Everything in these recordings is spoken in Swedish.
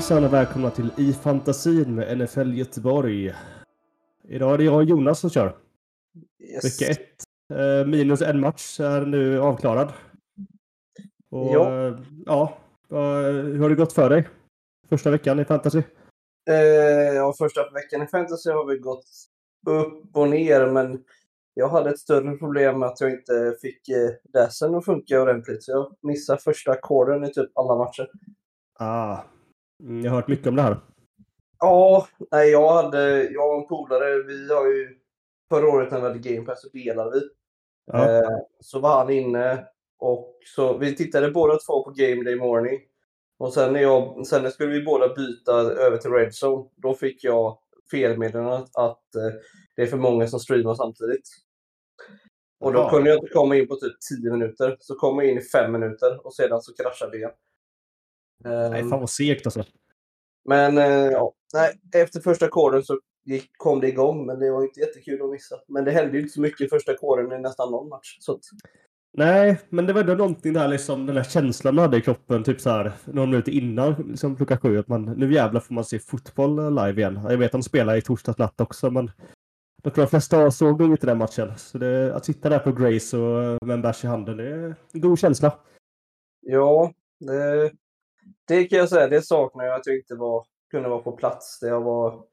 Hejsan och välkomna till I fantasin med NFL Göteborg. Idag är det jag och Jonas som kör. Yes. Vecka ett. Eh, minus en match är nu avklarad. Och, Ja. eh, ja. hur har det gått för dig? Första veckan i fantasy? Eh, ja, första veckan i fantasy har vi gått upp och ner, men jag hade ett större problem med att jag inte fick eh, dassen att funka ordentligt. Så jag missade första ackorden i typ alla matcher. Ah. Mm, Jag har hört mycket om det här. Ja, nej, jag hade, jag och en polare, vi har ju förra året när vi hade Game Pass så delade vi. Ja. Eh, så var han inne och så vi tittade båda två på Game Day Morning. Och sen när, jag, sen skulle vi båda byta över till Red Zone, då fick jag felmeddelandet att eh, det är för många som streamar samtidigt. Och då Jaha. kunde jag inte komma in på typ 10 minuter. Så kom jag in i 5 minuter och sedan så kraschade det igen. Nej, fan vad segt alltså. men eh, ja, nej, efter första koden så gick, kom det igång, men det var inte jättekul att missa. Men det hände ju inte så mycket i första koden i nästan någon match. Så att, Nej, men det var ändå någonting där liksom, den här känslan man hade i kroppen, typ så här, några minuter innan liksom, klockan sju, att man, nu jävlar får man se fotboll live igen. Jag vet att de spelar i torsdags natt också, men jag tror de flesta såg nog inte den matchen. Så det, att sitta där på Grace och eh, med en bärs i handen, det är en god känsla. ja, det, det kan jag säga, det saknar jag att jag inte var, kunde vara på plats. Det jag, var,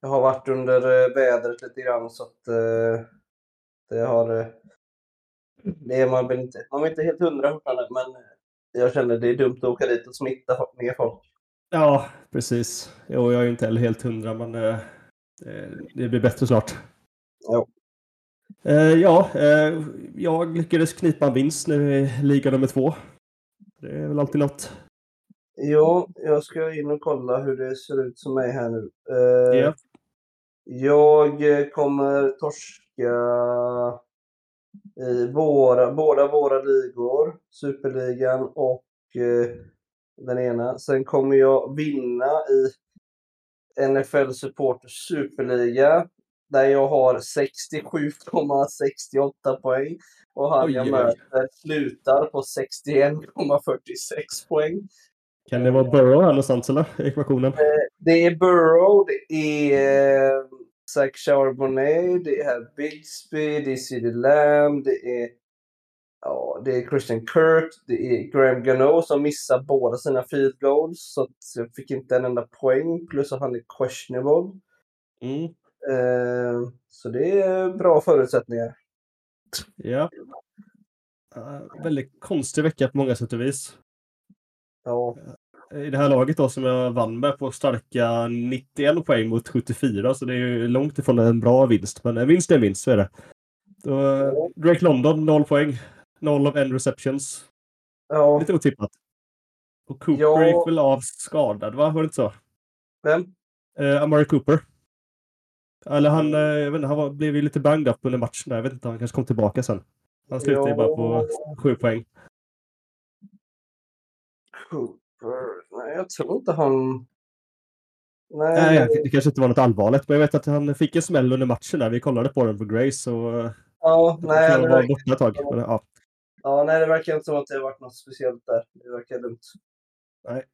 jag har varit under eh, vädret lite grann så att eh, det har... eh, Det är man väl inte. Man är inte helt hundra fortfarande, men jag känner det är dumt att åka dit och smitta ner folk. Ja, precis. Jo, jag är inte heller helt hundra, men eh, det blir bättre snart. Ja. Eh, ja, jag lyckades knipa en vinst nu i liga nummer två. Det är väl alltid något. Ja, jag ska in och kolla hur det ser ut som mig här nu. Eh, Ja. Jag kommer torska i våra, båda våra ligor, Superligan och eh, den ena. Sen kommer jag vinna i NFL Supporters Superliga där jag har 67,68 poäng. Och han Oj, jag oj. möter slutar på 61,46 poäng. Kan det vara Burrow här någonstans eller? Ekvationen? Det är Burrow, det är eh, Zach Charbonnet, det är Bigsby, det är CeeDee Lamb, det är, ja, det är Christian Kirk, det är Graham Gano som missar båda sina field goals. Så jag fick inte en enda poäng, plus att han är questionable. Mm. Eh, så det är bra förutsättningar. Ja. Väldigt konstig vecka på många sätt och vis. Ja, I det här laget då som jag vann med på starka 91 poäng mot 74 så det är ju långt ifrån en bra vinst. Men en vinst är en vinst, så är det. Då, Drake London 0 poäng. 0 av en receptions. ja. Lite otippat. Och Cooper Ja. gick väl av skadad, va? Var det inte så? Vem? Eh, Amari Cooper. Eller han, eh, jag vet inte, han var, blev ju lite banged up under matchen där. Jag vet inte, han kanske kom tillbaka sen. Han slutade ju bara på sju poäng. Cooper? Nej, jag tror inte han... Nej, Nej, det kanske inte var något allvarligt, men jag vet att han fick en smäll under matchen där. Vi kollade på den på Grace och eh, ja, nej, han det var verkar, borta ett tag. Men, ja. ja, nej, det verkar inte som att det har varit något speciellt där. Det verkar lugnt. Nej.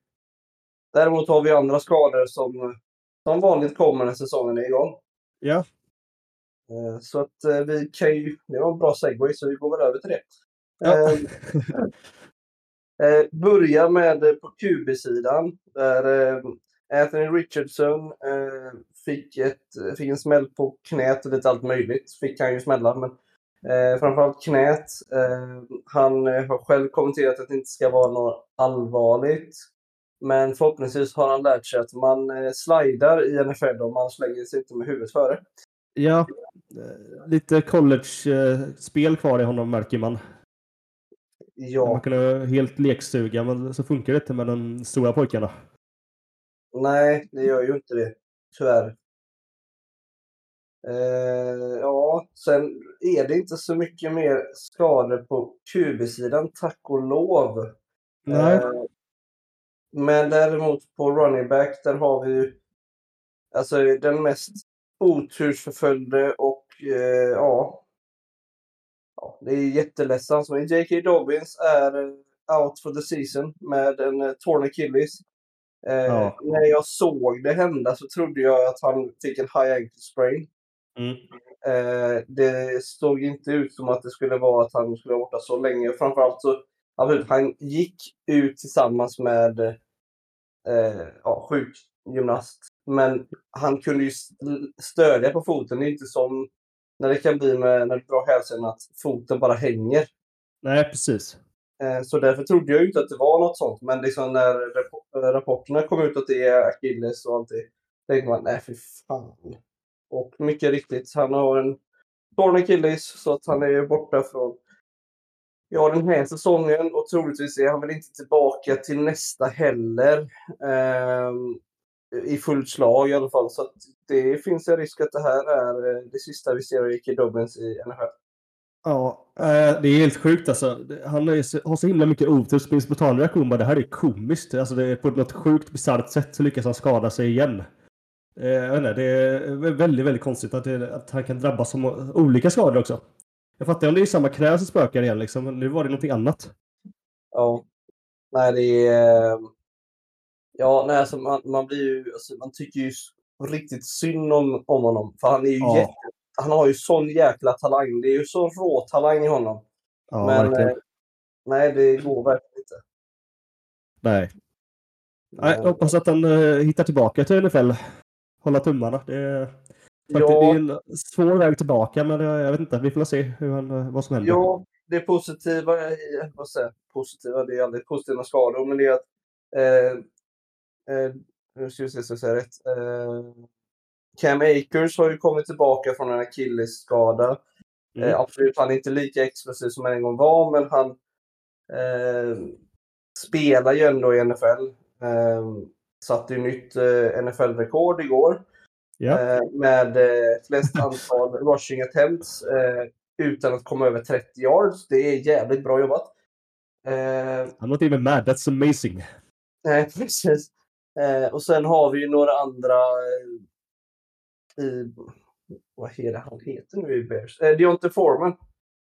Däremot har vi andra skador som, som vanligt kommer när säsongen är igång. ja, Eh, Så att eh, vi kan ju... Det var en bra segway, så vi går väl över till det. Ja. Eh, börja med eh, på QB-sidan där eh, Anthony Richardson eh, fick, ett, fick en smäll på knät och lite allt möjligt. Fick han ju smälla, men eh, framförallt knät. Eh, han eh, har själv kommenterat att det inte ska vara något allvarligt. Men förhoppningsvis har han lärt sig att man eh, slidar i NFL om man slänger sig inte med huvudet före. ja. Eh, lite college-spel eh, kvar i honom märker man. Ja. Man kan vara helt lekstuga, men så funkar det inte med de stora pojkarna. Nej, det gör ju inte det. Tyvärr. Eh, ja, sen är det inte så mycket mer skador på QB-sidan, tack och lov. Nej. Eh, men däremot på running back, där har vi ju alltså den mest otursförföljde och eh, ja, ja, det är jätteledsamt. Men J.K. Dobbins är eh, out for the season med en eh, torn Achilles. Eh, Ja. När jag såg det hända så trodde jag att han fick en high ankle sprain. Mm. Eh, det såg inte ut som att det skulle vara att han skulle vara borta så länge. Framförallt så, han gick ut tillsammans med eh, ja, sjukgymnast. Men han kunde ju st- stödja på foten. Det är inte som när det kan bli med, när du drar hälsen att foten bara hänger. Nej, precis. Eh, Så därför trodde jag ju inte att det var något sånt. Men liksom när rap- rapporterna kom ut att det är akilles och allt det. tänkte man, nej fy fan. Och mycket riktigt, han har en torn akilles så att han är borta från ja, den här säsongen och troligtvis är han väl inte tillbaka till nästa heller. Ehm, I fullt slag i alla fall. Så att det finns en risk att det här är eh, det sista vi ser av J.K. Dobbins i NFL. Ja, eh, det är helt sjukt alltså. Han har så himla mycket otur. Så min spontana reaktion bara, det här är komiskt. Alltså det är på något sjukt bisarrt sätt så lyckas han skada sig igen. Eh, Jag vet inte, det är väldigt, väldigt konstigt att, det, att han kan drabbas av olika skador också. Jag fattar om det är samma knä som spökar igen liksom, men nu var det någonting annat. Ja. Nej, det är... eh, Ja, nej, alltså man, man blir ju... Alltså, man tycker ju riktigt synd om, om honom. För han är ju Ja. jätte... Han har ju sån jäkla talang. Det är ju så rå talang i honom. Ja, Men verkligen. eh, nej, det går verkligen inte. Nej. Nej, jag Men, hoppas att han eh, hittar tillbaka till NFL. Hålla tummarna. Det är, faktiskt, Ja. det är en svår väg tillbaka, men jag, jag vet inte. Vi får se hur han, eh, vad som händer. Ja, det positiva, vad säger positiva, det är aldrig positiva skador, men det är att eh, eh, nu ska vi se så jag säger rätt. Eh, Cam Akers har ju kommit tillbaka från en akillesskada. Mm. Eh, absolut, han är inte lika explosiv som han en gång var, men han eh, spelar ju ändå i NFL. Eh, satte ju nytt eh, NFL-rekord igår eh, med eh, flest antal rushing attempts eh, utan att komma över 30 yards. Det är jävligt bra jobbat. Eh, Han var till och med mad. That's amazing. Nej, precis. Eh, och sen har vi ju några andra eh, i... Vad är det han heter nu i Bears? Eh, Deontay Foreman.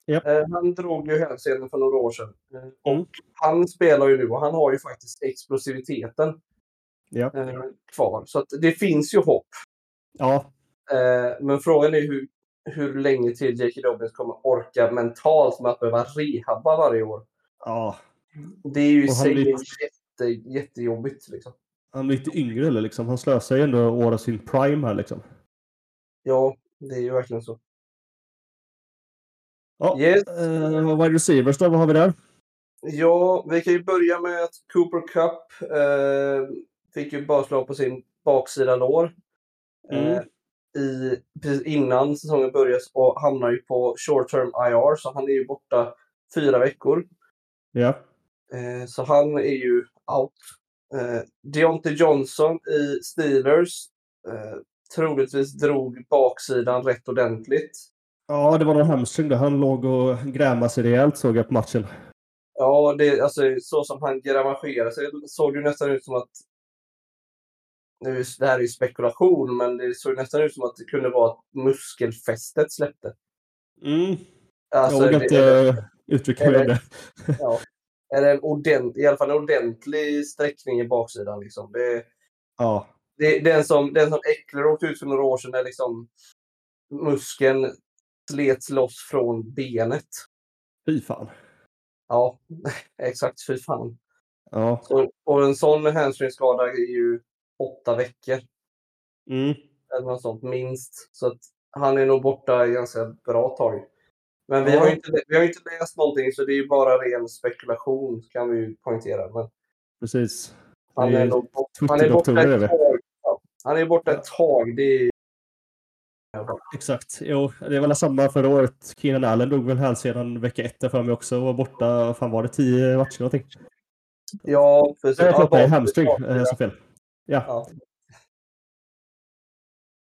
Japp. Eh, han drog ju hälsenan för några år sedan. Eh, och Mm. han spelar ju nu och han har ju faktiskt explosiviteten Ja. eh, kvar. Så det finns ju hopp. Ja, Eh, men frågan är hur, hur länge till J.K. Dobbins kommer orka mentalt med att behöva rehabba varje år. ja. Det är ju i sig blir- jätte, jättejobbigt. Liksom. Han blir lite yngre eller liksom. Han slösar ju ändå år av sin prime här liksom. Ja, det är ju verkligen så. Ja, Yes. eh, wide receivers då, vad har vi där? Ja, vi kan ju börja med att Cooper Cup eh, fick ju slå på sin baksida lår. Eh, Mm. i, precis innan säsongen började och hamnar ju på short term IR, så han är ju borta fyra veckor. Ja. Eh, så han är ju out. Eh, Deontay Johnson i Steelers eh, troligtvis drog baksidan rätt ordentligt. Ja, det var någon hamstring där. Han låg och grämade sig rejält såg jag på matchen. Ja, det, alltså, så som han gravagerade sig såg det nästan ut som att nu, det här är ju spekulation, men det såg nästan ut som att det kunde vara att muskelfästet släppte. Mm. Alltså, jag vågar det- inte uttrycka mig om det. ja, är det en ordent, i alla fall en ordentlig sträckning i baksidan. Liksom. Det, Ja. det, den, som, den som Eckler åkte ut för några år sedan, är liksom muskeln slets loss från benet. Fy fan. Ja, exakt. Fy fan. Ja. Så, och en sån hamstringskada är ju åtta veckor. Mm. Eller något sånt, minst. Så att han är nog borta i ganska bra tag. Men vi, har inte, vi har inte läst någonting, så det är ju bara ren spekulation, kan vi ju poängtera. Men Precis. han är nog han är borta ett tag. Han är borta ett tag. Det är, Exakt. Jo, det var väl samma förra året. Keenan Allen drog väl hälsenan vecka ett för mig också och var borta, fan var det, tio matcher någonting? ja, precis. Nej, förlåt bak- hamstring. bak- Eh, Jag sa fel. Ja. Ja.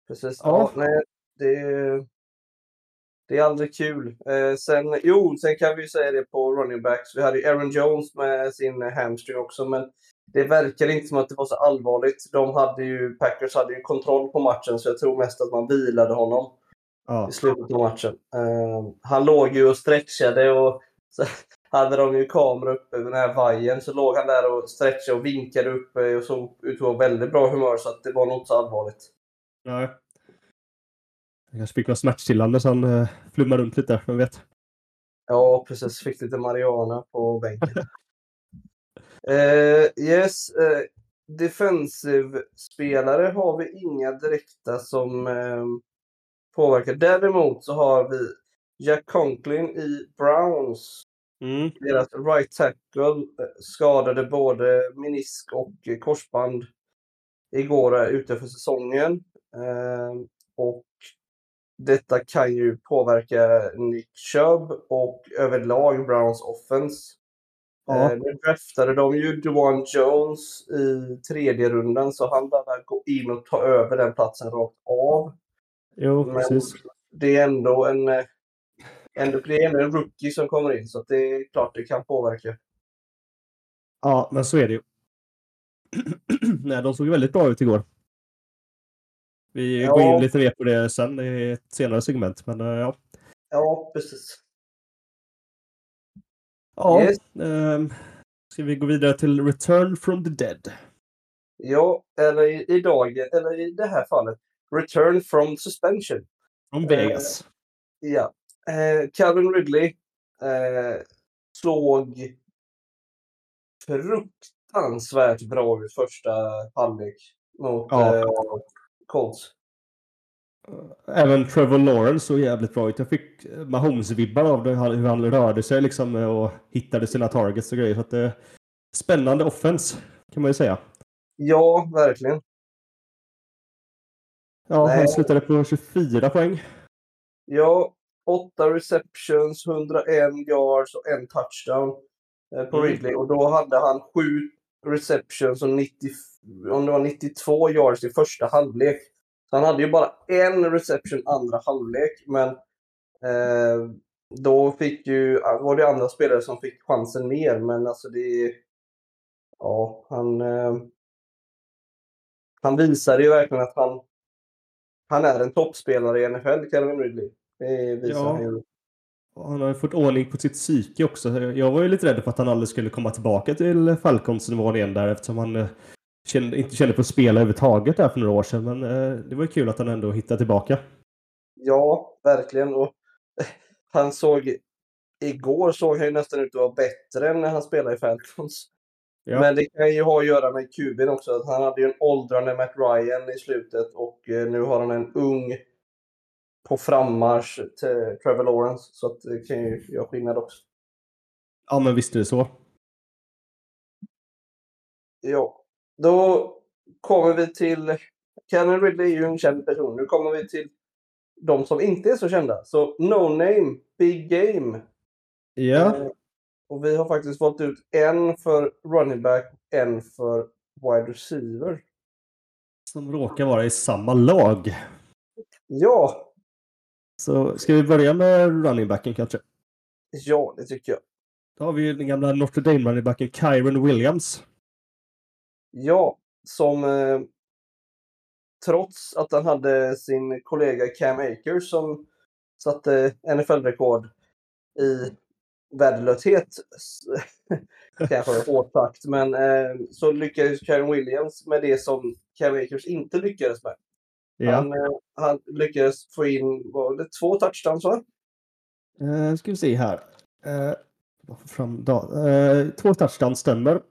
Precis. Ja. Ja. nej, det, är- det är aldrig kul. Eh, sen, jo, sen kan vi ju säga det på running backs. Vi hade ju Aaron Jones med sin hamstring också, men det verkar inte som att det var så allvarligt. De hade ju, Packers hade ju kontroll på matchen, så jag tror mest att man vilade honom ja. i slutet av matchen. Eh, han låg ju och stretchade och så, hade de ju kamera uppe med den här vajern. Så låg han där och stretchade och vinkade uppe och såg ut att vara väldigt bra humör. Så att det var nog inte så allvarligt. Nej. Han kanske fick något smärtstillande så han uh, flummade runt lite, vem vet. Ja, precis. Fick lite marijuana på bänken. uh, yes. Uh, defensive-spelare har vi inga direkta som uh, påverkar. Däremot så har vi Jack Conklin i Browns. Mm. Deras right tackle skadade både menisk och korsband igår ute för säsongen. Och detta kan ju påverka Nick Chubb och överlag Browns offense. Ja. Eh, nu draftade de ju Duane Jones i tredje rundan så han behöver gå in och ta över den platsen rakt av. Jo, Men precis. det är ändå en, eh, ändå, det är ändå en rookie som kommer in så det är klart det kan påverka. Ja, men så är det ju. Nej, de såg väldigt bra ut igår. Vi Ja. går in lite mer på det sen i ett senare segment, men eh, ja. Ja, precis. Ja, Yes. ehm, ska vi gå vidare till Return from the Dead? Ja, eller i, idag, eller i det här fallet, return from suspension. Från Eh, Vegas. Ja. Eh, Calvin Ridley eh, såg fruktansvärt bra ut första halvlek mot Ja. Eh, Colts. Även Trevor Lawrence såg jävligt bra ut. Jag fick Mahomes-vibbar av det, hur han rörde sig liksom och hittade sina targets och grejer. Så att det spännande offense kan man ju säga. Ja, verkligen. Ja, Nej. han slutade på 24 poäng. Ja, åtta receptions, 101 yards och en touchdown eh, på Mm. Ridley. Och då hade han sju receptions och 90, om det var 92 yards i första halvlek. Så han hade ju bara en reception andra halvlek, men eh, då fick ju, var det andra spelare som fick chansen mer. Men alltså det... Ja, han... Eh, han visade ju verkligen att han, han är en toppspelare i NFL, Calvin Ridley. Det visar Ja. han ju. Han har ju fått ordning på sitt psyke också. Jag var ju lite rädd för att han aldrig skulle komma tillbaka till Falcons-nivån igen där eftersom han eh, kände, inte kände på att spela överhuvudtaget där för några år sedan. Men eh, det var ju kul att han ändå hittade tillbaka. Ja, verkligen. Och han såg... Igår såg han ju nästan ut att vara bättre än när han spelade i Falcons. Ja. Men det kan ju ha att göra med kuben också. Han hade ju en åldrande Matt Ryan i slutet och eh, nu har han en ung på frammarsch till Trevor Lawrence. Så att det kan ju göra skillnad också. Ja, men visst är det så. Ja, då kommer vi till... Calvin Ridley är ju en känd person. Nu kommer vi till de som inte är så kända. Så No Name, Big Game. Ja, Eh, Och vi har faktiskt valt ut en för running back och en för wide receiver. som råkar vara i samma lag. Ja, Så ska vi börja med running backen kanske? ja det tycker jag. Då har vi ju den gamla Notre Dame running backen Kyron Williams. Ja, som eh, trots att han hade sin kollega Cam Akers som satte NFL-rekord i värdelöshet, kanske hårt sagt, men eh, så lyckades Kyron Williams med det som Cam Akers inte lyckades med. Ja. Han, eh, han lyckades få in var det två touchdowns va? Eh, ska vi se här. Får fram eh, två touchdowns stämmer.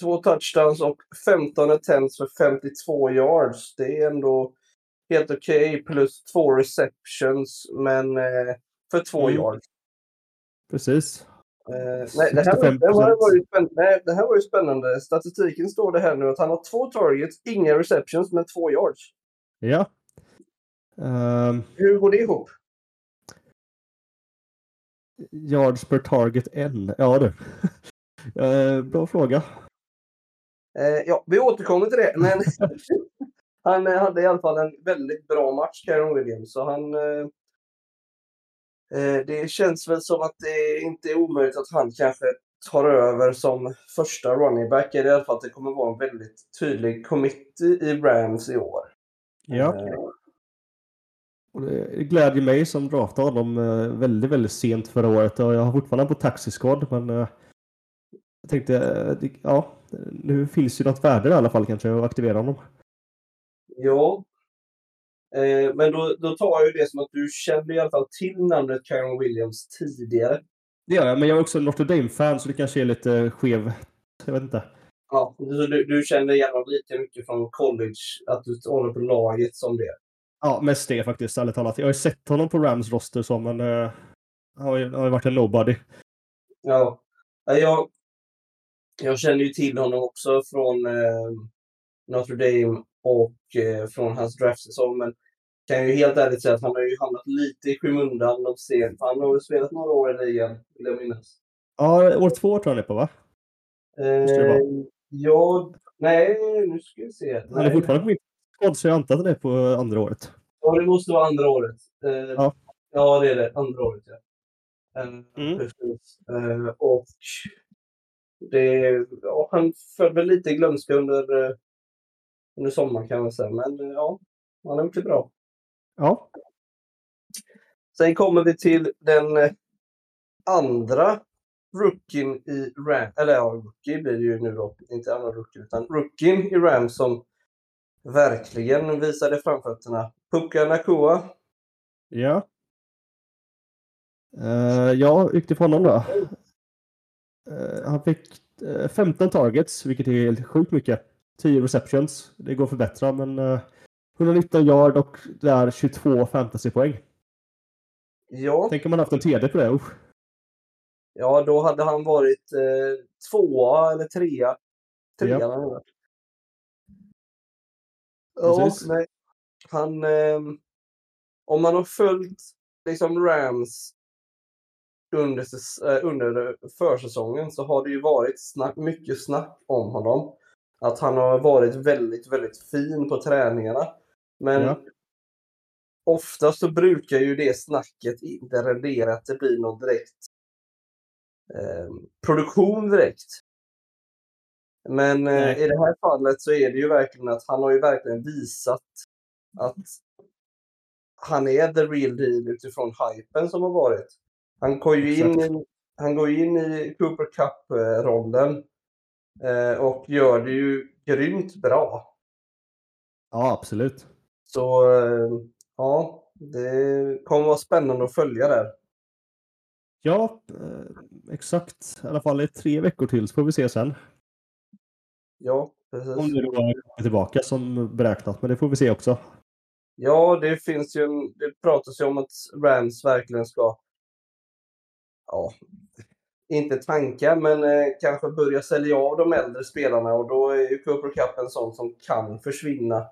Två touchdowns och 15 attempts för 52 yards. Det är ändå helt okej. Plus två receptions, men eh, för två Mm. yards. Precis. Nej, det, här var, det, här var ju spänn- nej, det här var ju spännande. Statistiken står det här nu att han har två targets, inga receptions, men två yards. Ja. Ehm, Hur går det ihop? yards per target en. Ja du. Eh, bra fråga. Eh, ja, vi återkommer till det. Men han eh, hade i alla fall en väldigt bra match, Karen Williams. Så han, eh, det känns väl som att det inte är omöjligt att han kanske tar över som första running back. Eller i alla fall att det kommer vara en väldigt tydlig committee i Rams i år. Ja. Eh, Och det glädjer mig som draftade honom eh, väldigt, väldigt sent förra året. Och jag har fortfarande på taxiskod, men eh, jag tänkte, ja, nu finns ju något värde i alla fall kanske att aktivera honom. Ja. Eh, men då, då tar jag ju det som att du kände i alla fall till namnet Karen Williams tidigare. Det gör jag, men jag är också Notre Dame-fan så det kanske är lite skev. Jag vet inte. Ja, du, du kände igen lika mycket från college, att du håller på laget som det? Ja, mest det faktiskt, ärligt talat. Jag har ju sett honom på Rams roster så, men uh, han har ju, har varit en nobody. Ja. Jag, jag känner ju till honom också från eh, Notre Dame och eh, från hans draftsäsong, men kan ju helt ärligt säga att han har ju hamnat lite i skymundan de sen. Han har ju spelat några år i ligan, vill jag minnas. Ja, år två tror jag han är på, va? Eh, ja, nej, nu ska vi se. Han är fortfarande på mitt skåd, så jag antar att han är på andra året. Ja, det måste vara andra året. Eh, ja. ja, det är det. Andra året, ja. Eh, mm. Eh, och det, ja, han föll väl lite i glömska under, eh, under sommaren kan man säga. Men eh, ja, han har gjort det bra. Ja. Sen kommer vi till den andra rookien i Ram, eller ja, rookie blir det ju nu då, inte andra rookie, utan rookien i Ram som verkligen visade framfötterna. Puka Nakua. Ja. Uh, ja, utifrån honom då. Uh, han fick uh, 15 targets, vilket är helt sjukt mycket. 10 receptions. Det går att förbättra, men uh, 119 yard och där 22 fantasypoäng. Ja. Tänk om man haft en TD på det. Usch. Ja, då hade han varit eh, tvåa eller trea. Trea ja. Ja, nej. Han... Eh, om man har följt liksom Rams under, eh, under försäsongen så har det ju varit snack, mycket snack om honom. Att han har varit väldigt, väldigt fin på träningarna. Men ja. ofta så brukar ju det snacket inte rendera att det blir någon direkt eh, produktion direkt. Men eh, i det här fallet så är det ju verkligen att han har ju verkligen visat att han är the real deal utifrån hypen som har varit. Han går ju in i, han går in i Cooper Cup-rollen eh, och gör det ju grymt bra. Ja, absolut. Så eh, ja, det kommer vara spännande att följa där. Ja, eh, exakt. I alla fall i tre veckor till så får vi se sen. Ja, precis. Om det då kommer tillbaka som beräknat, men det får vi se också. Ja, det finns ju det pratas ju om att Rams verkligen ska, ja, inte tankar, men eh, kanske börja sälja av de äldre spelarna och då är ju Cooper Cup en sån som kan försvinna.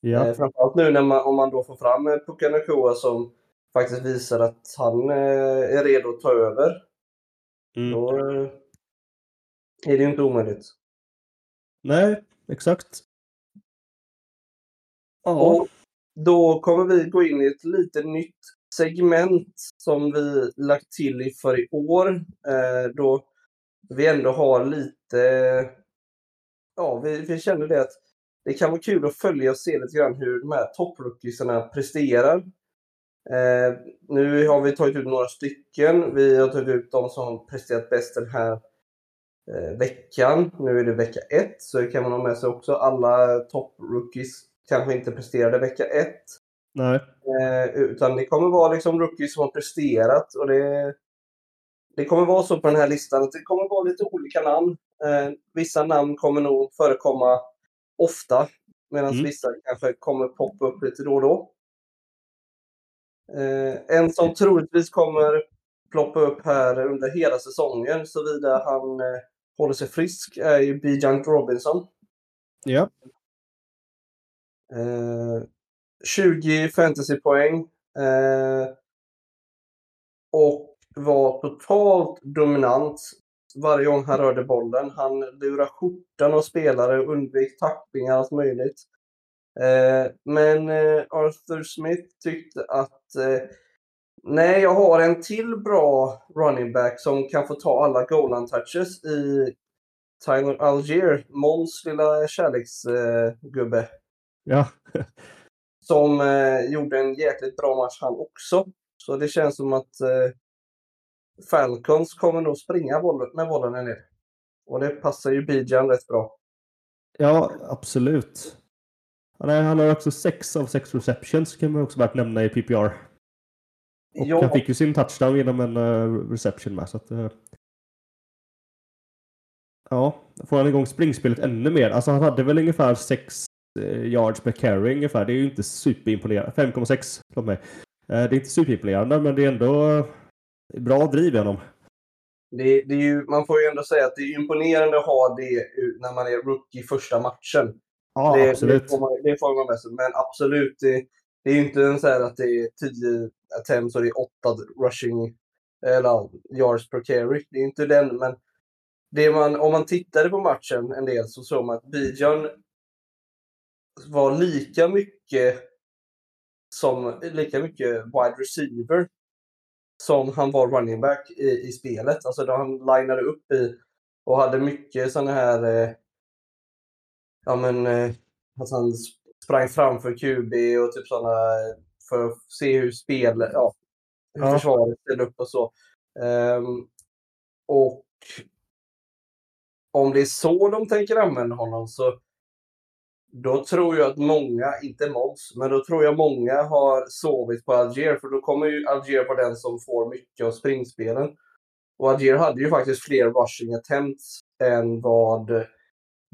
Ja. Eh, framförallt nu när man, om man då får fram eh, Puka som faktiskt visar att han eh, är redo att ta över. Mm. Då eh, är det ju inte omöjligt. Nej, exakt. Ja. Och då kommer vi gå in i ett lite nytt segment som vi lagt till för i år. Eh, då vi ändå har lite... Ja, vi, vi känner det att det kan vara kul att följa och se lite grann hur de här topprookiesarna presterar. Eh, nu har vi tagit ut några stycken. Vi har tagit ut de som presterat bäst den här eh, veckan. Nu är det vecka ett, så det kan man ha med sig också. Alla topprookies kanske inte presterade vecka ett. Nej. Eh, utan det kommer vara liksom rookies som har presterat. Och det, det kommer vara så på den här listan att det kommer vara lite olika namn. Eh, vissa namn kommer nog förekomma ofta. Medan mm. vissa kanske kommer poppa upp lite då och då. Eh, en som troligtvis kommer ploppa upp här under hela säsongen såvida han eh, håller sig frisk är ju Bijan Robinson. Ja. Eh, 20 fantasypoäng. Eh, och var totalt dominant varje gång han rörde bollen. Han lurade skjortan av spelare och undvek tacklingar allt möjligt. Eh, men eh, Arthur Smith tyckte att eh, nej, jag har en till bra running back som kan få ta alla goal touches i Tyler Algier, Måns lilla kärleksgubbe. ja. som gjorde en jäkligt bra match han också. Så det känns som att Falcons kommer nog springa med bollen ner. Och det passar ju Bijan rätt bra. Ja, absolut. Han, har också sex av sex receptions kan man också värt nämna i PPR. Och Ja. han fick ju sin touchdown genom en eh, reception med. Så att, eh, ja, får han igång springspelet ännu mer. Alltså han hade väl ungefär 6 yards per carry ungefär. Det är ju inte superimponerande. 5,6 förlåt mig. Eh, det är inte superimponerande men det är ändå eh, bra driv i honom. Det, det är ju, man får ju ändå säga att det är imponerande att ha det när man är rookie första matchen. Ja, det, absolut. Det får man, det får man med sig. Men absolut, det, det är ju inte en så här att det är 10 attempts och det är 8 rushing eller yards per carry. Det är inte den, men det man, om man tittade på matchen en del så såg man att Bijan var lika mycket som lika mycket wide receiver som han var running back i, i spelet. Alltså då han linade upp i och hade mycket sådana här eh, ja men eh, att han sprang framför QB och typ sådana för att se hur spel, ja, hur Ja. försvaret ställde upp och så. Ehm, och om det är så de tänker använda honom så då tror jag att många, inte Måns, men då tror jag många har sovit på Alger för då kommer ju Alger på den som får mycket av springspelen. Och Alger hade ju faktiskt fler rushing attempts än vad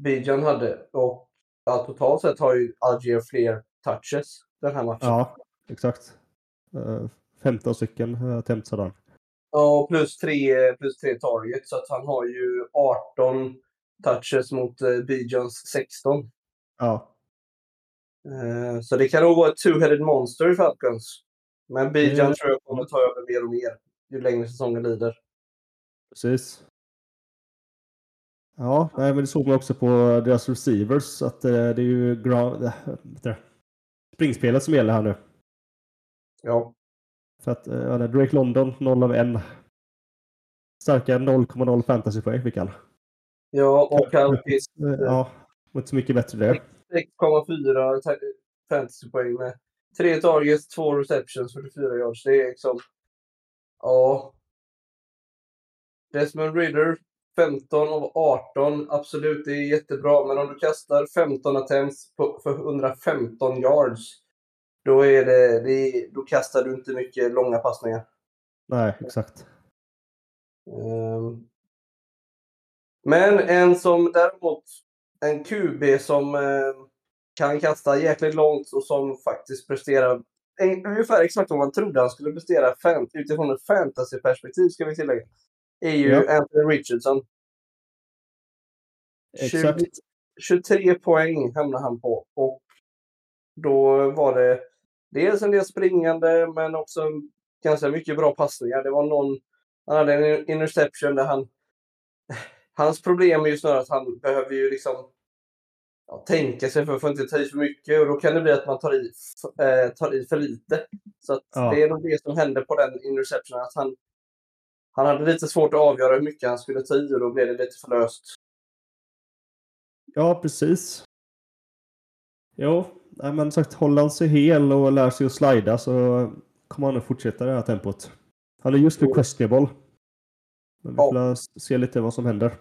Bijan hade. Och ja, totalt sett har ju Alger fler touches den här matchen. Ja, exakt. Uh, 15 stycken uh, attempts hade han. Ja, plus tre, plus tre targets. Så att han har ju 18 touches mot eh, Bijans 16. Ja, Eh, så det kan nog vara ett two-headed monster i Falcons. Men Bijan Mm. tror jag kommer ta över mer och mer ju längre säsongen lider. precis. Ja, nej, men det såg man också på deras receivers att eh, det är ju gra- äh, springspelet som gäller här nu. Ja, För att uh, Drake London 0 av 1. Starka 0,0 fantasypoäng fick han. ja och Alpis Eh, Ja, inte så mycket bättre det. 6,4 ta- fantasypoäng med tre targets, två receptions, 44 yards. Det är liksom... Ja. Desmond Ridder, 15 av 18. Absolut, det är jättebra. Men om du kastar 15 attempts på, för 115 yards, då, är det, det då kastar du inte mycket långa passningar. Nej, exakt. Ehm. Men en som däremot, en QB som eh, kan kasta jäkligt långt och som faktiskt presterar en, ungefär exakt vad man trodde han skulle prestera fan, utifrån ett fantasyperspektiv ska vi tillägga. Är ju Ja. Anthony Richardson. Exakt. 20 23 poäng hamnade han på och då var det dels en del springande men också ganska mycket bra passningar. Det var någon, han hade en interception där han Hans problem är ju snarare att han behöver ju liksom ja, tänka sig för att få inte ta i för mycket och då kan det bli att man tar i, eh, tar i för lite. Så Ja. det är nog det som hände på den interceptionen. Att han, han hade lite svårt att avgöra hur mycket han skulle ta i och då blev det lite för löst. Ja, precis. Jo, nej, men sagt, håller han sig hel och lär sig att slida så kommer han att fortsätta det här tempot. Han är just nu questionable. Men vi Ja. får la se lite vad som händer.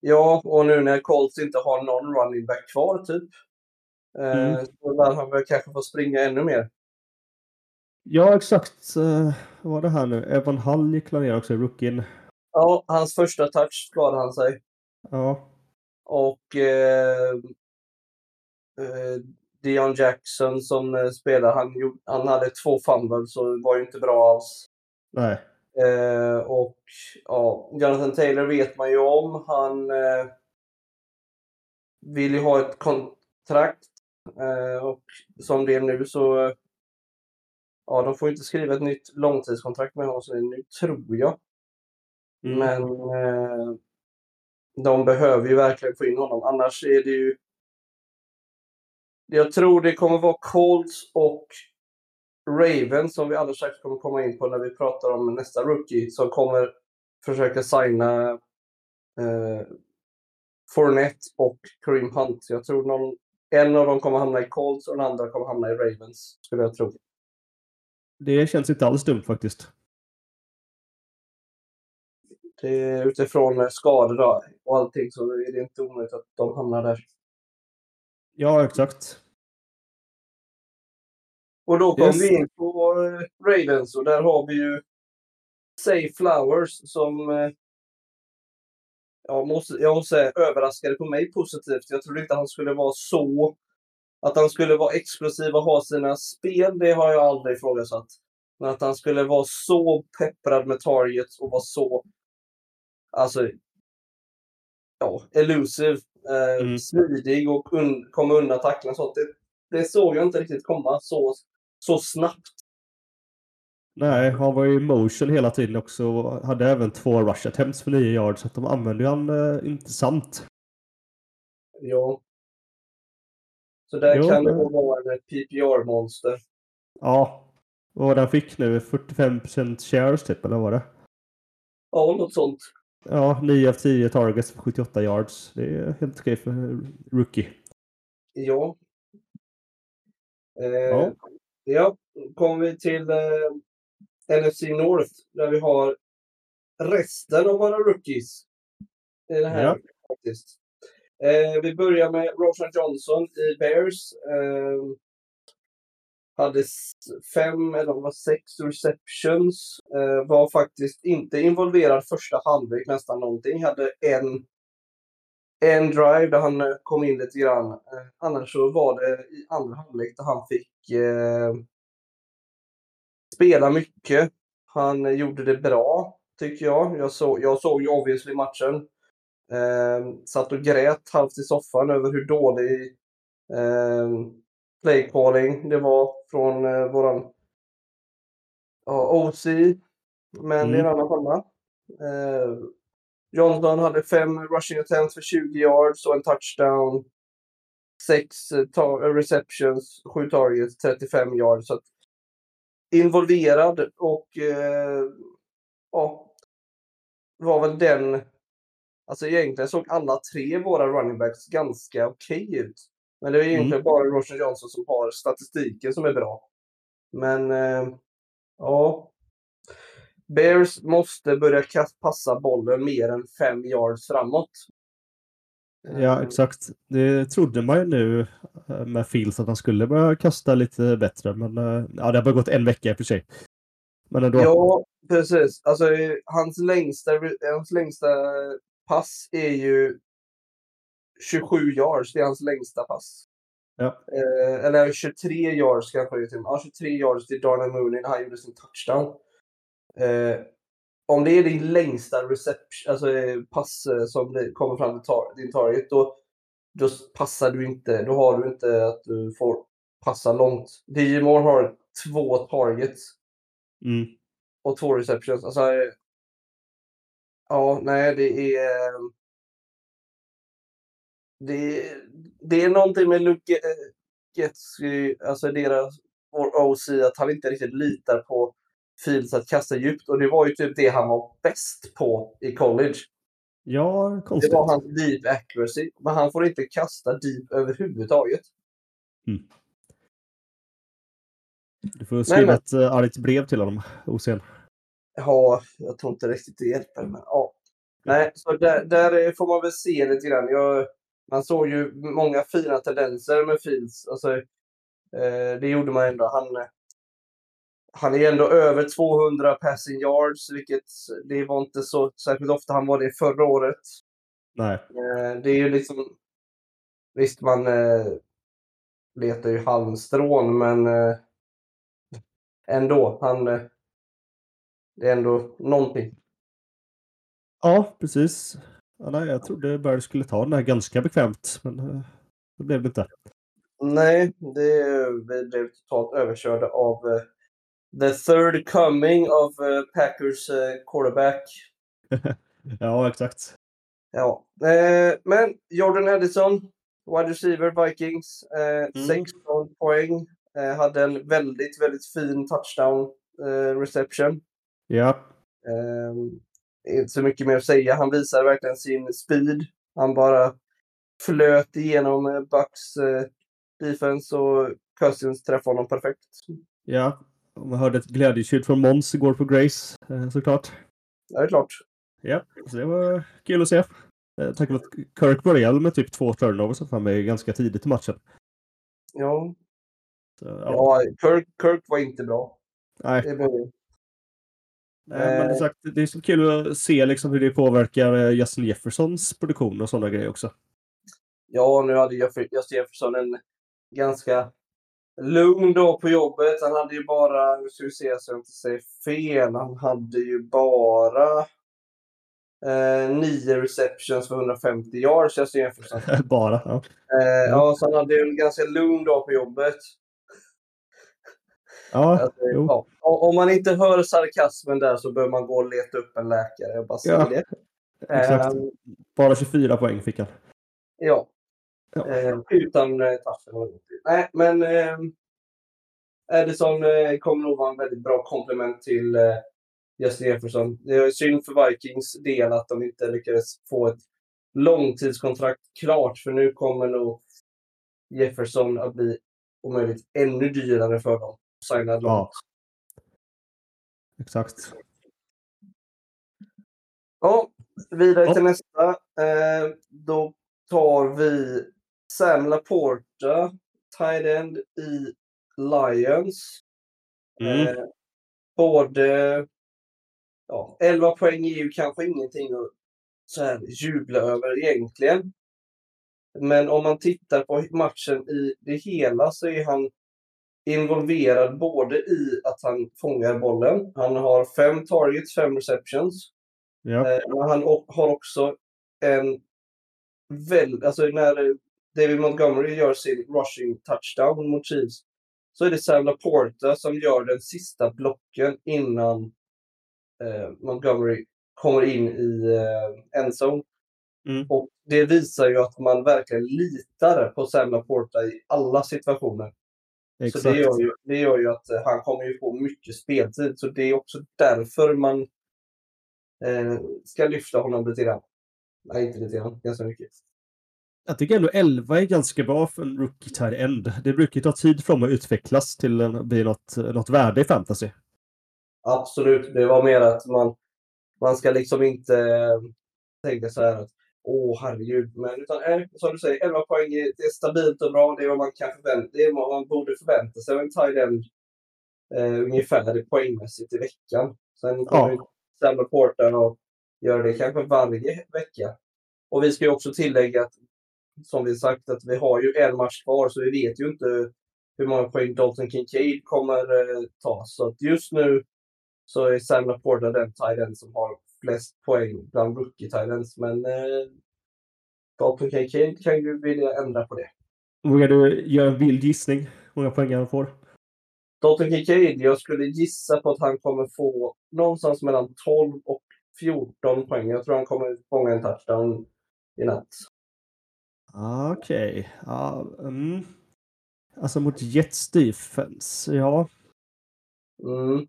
Ja, och nu när Colts inte har någon running back kvar typ. Eh, Mm. Så lär han väl kanske få springa ännu mer. Ja, exakt. Vad var det här nu? Evan Hall gick ner också, rookien. Ja, hans första touch skadade han sig. Ja, Och eh, eh, Dion Jackson som eh, spelar, han, gjorde- han hade två fumbles så det var ju inte bra alls. nej. Eh, och ja, Jonathan Taylor vet man ju om. Han eh, vill ju ha ett kontrakt. Eh, och som det är nu så eh, ja, de får inte skriva ett nytt långtidskontrakt med är nu, tror jag. Mm. Men eh, de behöver ju verkligen få in honom. Annars är det ju... Jag tror det kommer vara Colts och Ravens som vi alldeles strax kommer komma in på när vi pratar om nästa rookie som kommer försöka signa eh, Fournette och Kareem Hunt. Jag tror någon en av dem kommer hamna i Colts och den andra kommer hamna i Ravens, skulle jag tro. Det känns inte alls dumt faktiskt. Det är utifrån skador då, och allting så är det inte omöjligt att de hamnar där. Ja, exakt. Och då kom Yes. vi in på eh, Ravens och där har vi ju Say Flowers som eh, jag måste, jag måste säga överraskade på mig positivt. Jag trodde inte han skulle vara så... Att han skulle vara explosiv och ha sina spel, det har jag aldrig ifrågasatt. Men att han skulle vara så pepprad med targets och vara så... Alltså... Ja, elusive. Eh, Mm. Smidig och un, komma undan tacklan och sånt. Det, det såg jag inte riktigt komma så, så snabbt. Nej, han var ju i motion hela tiden också och hade även två rush attempts för 9 yards. Så att de använde ju han eh, intressant. Ja. Så där Jo, kan det vara en PPR-monster. Ja. Vad den fick nu? 45% shares typ, eller vad var det? Ja, något sånt. Ja, 9 av 10 targets för 78 yards. Det är helt okej för rookie. Ja. Eh, Ja. ja. kommer vi till eh, NFC North där vi har resten av våra rookies. I det här Ja. faktiskt. Eh, vi börjar med Roshan Johnson i Bears. Eh, hade fem eller var sex receptions. Eh, var faktiskt inte involverad första halvlek nästan någonting. Hade en en drive där han eh, kom in lite grann. Eh, annars så var det i andra halvlek där han fick eh, spela mycket. Han eh, gjorde det bra, tycker jag. Jag, så, jag såg ju obviously matchen. Eh, satt och grät halvt i soffan över hur dålig eh, play calling det var från eh, våran ja, OC. Men det är en Mm. annan femma. Eh, Johnson hade fem rushing attempts för 20 yards och en touchdown. Sex eh, ta- eh, receptions, sju targets, 35 yards. Så att involverad och eh, ja, var väl den... Alltså egentligen såg alla tre våra running backs ganska okej ut. Men det är egentligen Mm. bara Roshan Johnson som har statistiken som är bra. Men eh, ja. Bears måste börja passa bollen mer än fem yards framåt. Ja, Eh, exakt. Det trodde man ju nu eh, med Fields att han skulle börja kasta lite bättre. Men eh, ja, det har bara gått en vecka i och för sig. Men ändå. Ja, precis. Alltså, hans, längsta, hans längsta pass är ju 27 yards. Det är hans längsta pass. Ja. Eh, eller 23 yards kanske det är till. Ja, 23 yards till Darnell Mooney när han gjorde sin touchdown. Eh, om det är din längsta reception, alltså eh, pass eh, som det kommer fram till tar, din target, då, då passar du inte. Då har du inte att du får passa långt. DJ Moore har två targets Mm. och två receptions. Alltså, eh, ja, nej, det är... Det, det är någonting med Luke eh, Getsky, alltså deras, vår OC, att han inte riktigt litar på Fields att kasta djupt. Och det var ju typ det han var bäst på i college. Ja, Det konstigt. var hans deep accuracy. Men han får inte kasta deep överhuvudtaget. Du får skriva men- ett uh, argt brev till honom, Osen. Ja, jag tror inte riktigt det hjälper. Men, ja. Nej, så där, där får man väl se lite grann. Jag, man såg ju många fina tendenser med Fields. Alltså, eh, det gjorde man ändå. Han, han är ändå över 200 passing yards, vilket det var inte så särskilt ofta han var det förra året. Nej. Eh, det är ju liksom... Visst, man eh, letar ju halmstrån, men eh, ändå. Han, eh, det är ändå någonting. Ja, precis. Ja, nej, jag trodde Bears skulle ta den här ganska bekvämt. Men uh, det blev det inte. Nej, det, vi blev totalt överkörda av eh, the third coming of eh, Packers eh, quarterback. ja, exakt. Ja, eh, men Jordan Edison, wide receiver Vikings, eh, Mm. 16 poäng. Eh, hade en väldigt, väldigt fin touchdown eh, reception. Ja. Eh, inte så mycket mer att säga. Han visar verkligen sin speed. Han bara flöt igenom eh, Bucks eh, defense och Cousins träffade honom perfekt. Ja, man hörde ett glädjetjut från Måns igår på Grace eh, såklart. Ja, det är klart. Ja, så det var kul att se. Jag tänker att Kirk började med typ två turnovers för mig ganska tidigt i matchen. Ja, Så, ja. ja Kirk, Kirk var inte bra. Nej, Det var, men det, är sagt, det är så kul att se liksom hur det påverkar eh, Justin Jeffersons produktion och sådana grejer också. ja, nu hade Justin Jefferson en ganska lugn dag på jobbet. Han hade ju bara, nu ska vi se så jag inte säger fel, han hade ju bara eh, nio receptions för 150 yards, Justin Jefferson. Bara. Ja. Eh, ja, så han hade ju en ganska lugn dag på jobbet. Ja, Alltså, ja, om man inte hör sarkasmen där så bör man gå och leta upp en läkare. Jag bara Ja, det. exakt. Ehm, Bara 24 poäng fick han. ja. Ja. Eh, utan eh, touchen. Nej, men eh, Edison eh, kommer nog vara en väldigt bra komplement till eh, Justin Jefferson. Det är synd för Vikings del att de inte lyckades få ett långtidskontrakt klart, för nu kommer nog Jefferson att bli om möjligt ännu dyrare för dem. Signad. Ja. Exakt. Ja, vidare Ja. till nästa. Eh, då tar vi Sam Laporta, tight end i Lions. Mm. Eh, både... Ja, 11 poäng är ju kanske ingenting att så här jubla över egentligen. Men om man tittar på matchen i det hela så är han involverad både i att han fångar bollen. Han har fem targets, fem receptions. Ja. Eh, men han har också en väl, alltså när David Montgomery gör sin rushing touchdown mot Chiefs så är det Sam Laporta som gör den sista blocken innan eh, Montgomery kommer in i eh, endzone. Mm. Och det visar ju att man verkligen litar på Sam Laporta i alla situationer. Så Exakt. det gör, ju, det gör ju att eh, han kommer ju få mycket speltid. Så det är också därför man eh, ska lyfta honom lite grann. Nej, inte lite grann. Ganska mycket. Jag tycker ändå 11 är ganska bra för en rookie tight end. Det brukar ju ta tid för dem att utvecklas till att bli något, något värde i fantasy. Absolut. Det var mer att man, man ska liksom inte eh, tänka så här att åh herregud. Men utan som du säger, 11 poäng, är- det är stabilt och bra. Det är vad man kan förvänta Det är vad man borde förvänta sig av en end. Eh, ungefär poängmässigt i veckan. Sen kommer Ja. Sam Laporta och gör det kanske varje vecka. Och vi ska ju också tillägga att som vi sagt att vi har ju en match kvar så vi vet ju inte hur många poäng Dalton Kincaid kommer eh, ta. Så att just nu så är Sam Laporta den tight som har flest poäng bland rookie tight ends. Men eh, Dalton Kincaid kan ju vilja ändra på det. Vågar du göra en vild gissning hur många poäng han får? Dalton Kincaid, jag skulle gissa på att han kommer få någonstans mellan 12 och 14 poäng. Jag tror han kommer fånga en touchdown i natt. Okej. Ja, mm. Alltså mot Jets defense, ja. Mm.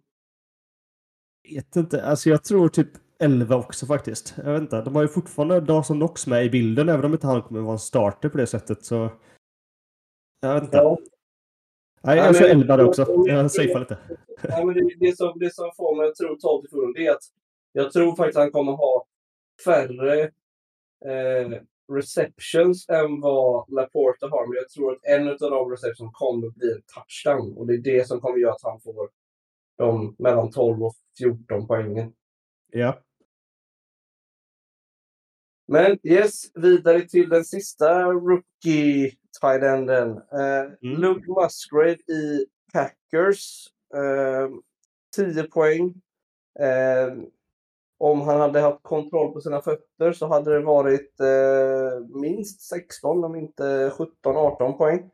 Vet inte. Alltså jag tror typ 11 också faktiskt. Jag vet inte. De har ju fortfarande Dawson Knox med i bilden även om inte han kommer vara en starter på det sättet så... Jag vet inte. Ja. Nej, Ja, jag kör men- 11 där också. Jag safear lite. Nej, men det, det, som, det som får mig att tro 12 till 14 det är att jag tror faktiskt att han kommer ha färre eh, receptions än vad Laporta har. Men jag tror att en av de receptions kommer bli en touchdown. Och det är det som kommer göra att han får de mellan 12 och 14 poängen. Ja. Men yes, vidare till den sista rookie tight enden. Eh, Mm. Luke Musgrave i Packers. Eh, 10 poäng. Eh, om han hade haft kontroll på sina fötter så hade det varit eh, minst 16, om inte 17-18 poäng.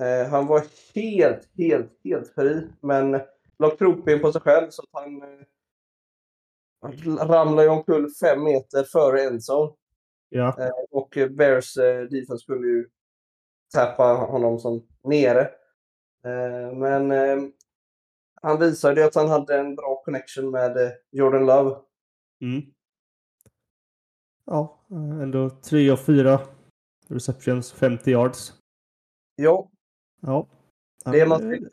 Eh, han var helt, helt, helt fri, men la krokben på sig själv så att han, eh, han ramlade ju omkull fem meter före endzone. Ja. Eh, och Bears eh, defense skulle ju tappa honom som nere. Eh, men han visade ju att han hade en bra connection med Jordan Love. Mm. Ja, ändå 3 och 4 receptions, 50 yards. Ja, Ja. Det man,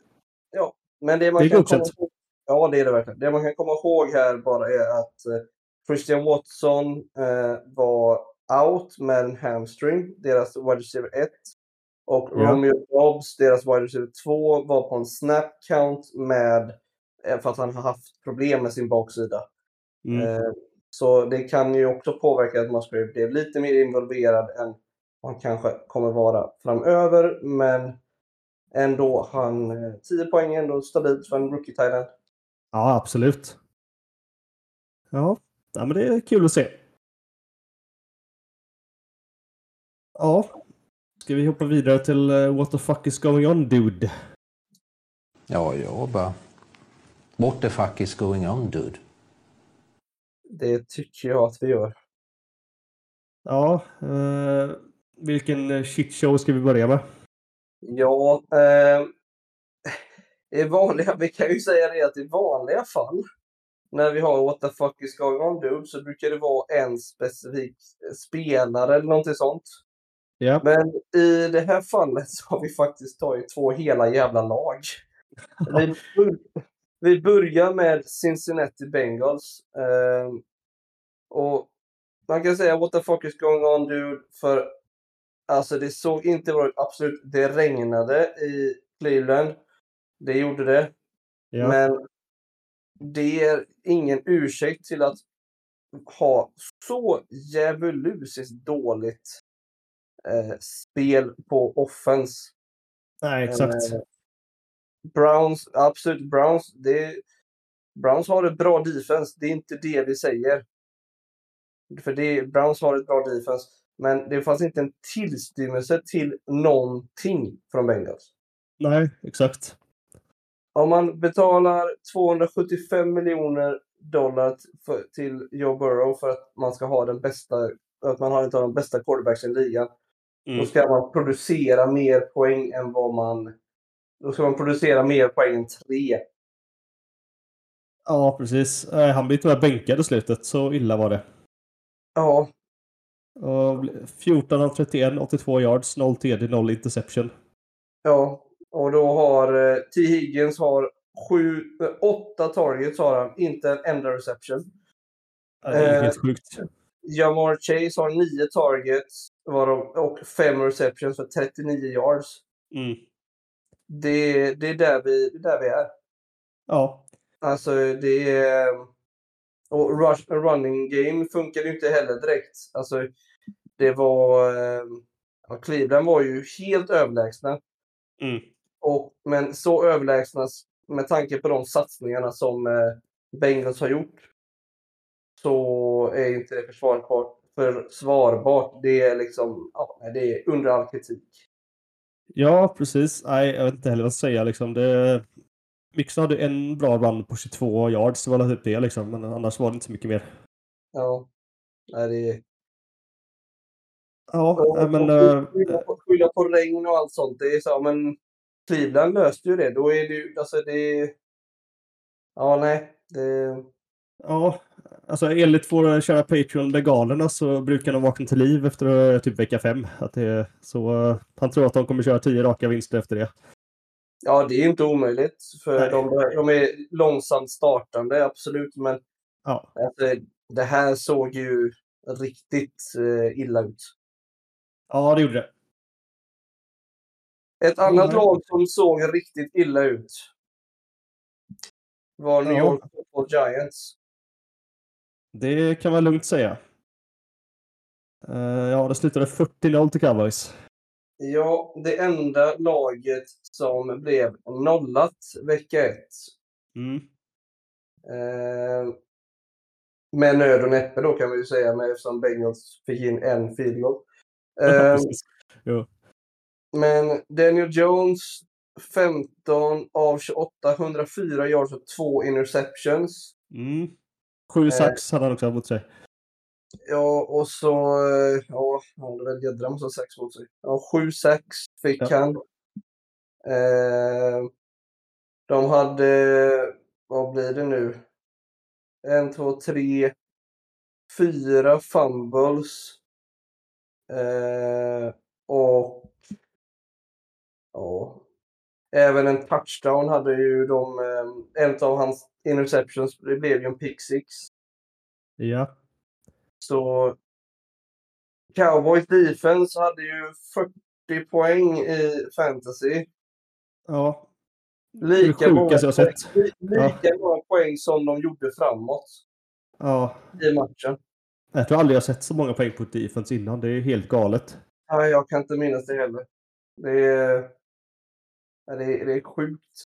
ja, men det man Det kan komma Ja, det är det verkligen. Det man kan komma ihåg här bara är att eh, Christian Watson eh, var out med en hamstring, deras wide receiver 1. Och Ja. Romeo Dobbs, deras wide receiver 2, var på en snap count med, eh, för att han har haft problem med sin baksida. Mm. Eh, så det kan ju också påverka att Musgrave blev lite mer involverad än han kanske kommer vara framöver. Men ändå, han, eh, 10 poäng är ändå stabilt för en rookie tight end. Ja, absolut. Ja. ja, men det är kul att se. Ja. Ska vi hoppa vidare till eh, What the fuck is going on dude? Ja, jag bara... What the fuck is going on dude? Det tycker jag att vi gör. Ja, eh, vilken shitshow ska vi börja med? Ja, eh, i vanliga, vi kan ju säga det att i vanliga fall när vi har What the fuck is going on dude så brukar det vara en specifik spelare eller någonting sånt. Ja, Men i det här fallet så har vi faktiskt tagit två hela jävla lag. Vi, vi börjar med Cincinnati Bengals. Eh, och man kan säga what the fuck is going on dude för alltså det såg inte bra ut. Absolut, det regnade i Cleveland. Det gjorde det. ja. Men det är ingen ursäkt till att ha så djävulusiskt dåligt eh, spel på offense. Nej, exakt. Eh, Browns, absolut Browns, det, Browns har ett bra defense, det är inte det vi säger. För det, Browns har ett bra defense, men det fanns inte en tillstymmelse till någonting från Bengals. Nej, exakt. Om man betalar 275 miljoner dollar för, till Joe Burrow för att man ska ha den bästa, att man har inte de bästa quarterbacks i ligan, Mm. då ska man producera mer poäng än vad man... Då ska man producera mer poäng än tre. Ja, precis. Eh, Han blev tyvärr bänkad i slutet. Så illa var det. Ja, Och 14 av 31, 82 yards, 0 TD, 0 interception. ja. Och då har eh, T. Higgins har sju, eh, åtta targets har han, inte en enda reception. Ja, Det är Eh, helt sjukt. Jamar Chase har nio targets varav, och fem receptions för 39 yards. Mm. Det, det, är där vi, där vi är. Ja, Alltså det är... Och rush, running game funkar ju inte heller direkt. Alltså det var... eh, Ja, Cleveland var ju helt överlägsna. Mm. Och, men så överlägsna med tanke på de satsningarna som eh, Bengals har gjort. Så är inte det försvarbart. Försvarbart. Det är liksom... Ja, det är under all kritik. ja precis. Nej, jag vet inte heller vad jag ska säga. Liksom. Det... Mixon hade en bra run på 22 yards. Det var typ det liksom. Men annars var det inte så mycket mer. Ja. Nej, det. Ja, Och- men... eh, skylla på regn och allt sånt. Det är så, men Cleveland löste ju det. Då är det ju, alltså det... Ja, nej. Det, Ja, alltså enligt våra kära Patreon-legalerna så brukar de vakna till liv efter eh, typ vecka fem. Att det, så eh, han tror att de kommer köra tio raka vinster efter det. ja, det är inte omöjligt. För Nej. de, de är långsamt startande, absolut. Men Ja, alltså, det här såg ju riktigt eh, illa ut. ja det gjorde det. Ett annat nej. lag som såg riktigt illa ut var New Ja. York Football Giants. Det kan man lugnt säga. Eh, ja, det slutade 40-0 till Cowboys. Ja, det enda laget som blev nollat vecka ett. Mm. Eh, med nöd och näppe då kan vi ju säga, med, eftersom Bengals fick in en field goal. Eh, Precis. Men Daniel Jones, 15 av 28, 104 yards och två interceptions. Mm. Sju sax hade han också mot sig. Ja, och så... eh, Ja, han hade väl jädra massa sex mot sig. Ja, sju sex fick Ja. han. Eh, de hade... Vad blir det nu? En, två, tre, fyra fumbles. Eh, och... Ja, Även en touchdown hade ju de, eh, en av hans interceptions, det blev ju en pick six. Ja. Så Cowboys defense hade ju 40 poäng i fantasy. Ja. Lika många, jag sett. li- lika många poäng som de gjorde framåt Ja. i matchen. Jag tror aldrig jag sett så många poäng på defense innan. Det är helt galet. Nej, jag kan inte minnas det heller. Det är, ja, det är, det är sjukt.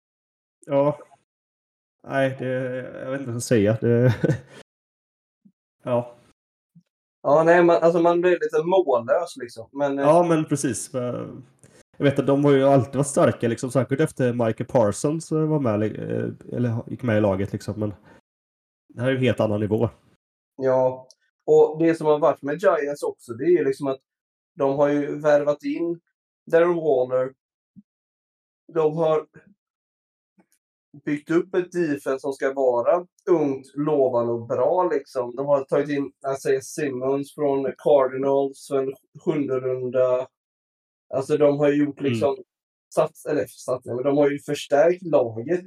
Ja. Nej, det, jag vet inte vad jag ska säga. Det, ja. Ja, nej, man, alltså man blir lite mållös liksom. Men eh, ja, men precis. Jag vet att de har ju alltid varit starka, liksom, säkert efter Michael Parsons eh, var med, eh, eller gick med i laget. Liksom, men det här är ju en helt annan nivå. ja, och det som har varit med Giants också, det är ju liksom att de har ju värvat in Darren Waller. De har byggt upp ett defense som ska vara ungt, lovande och bra. Liksom. De har tagit in säger Simmons från Cardinals en sjunde runda. Alltså de har ju gjort Mm. liksom sats, eller sats, men de har ju förstärkt laget.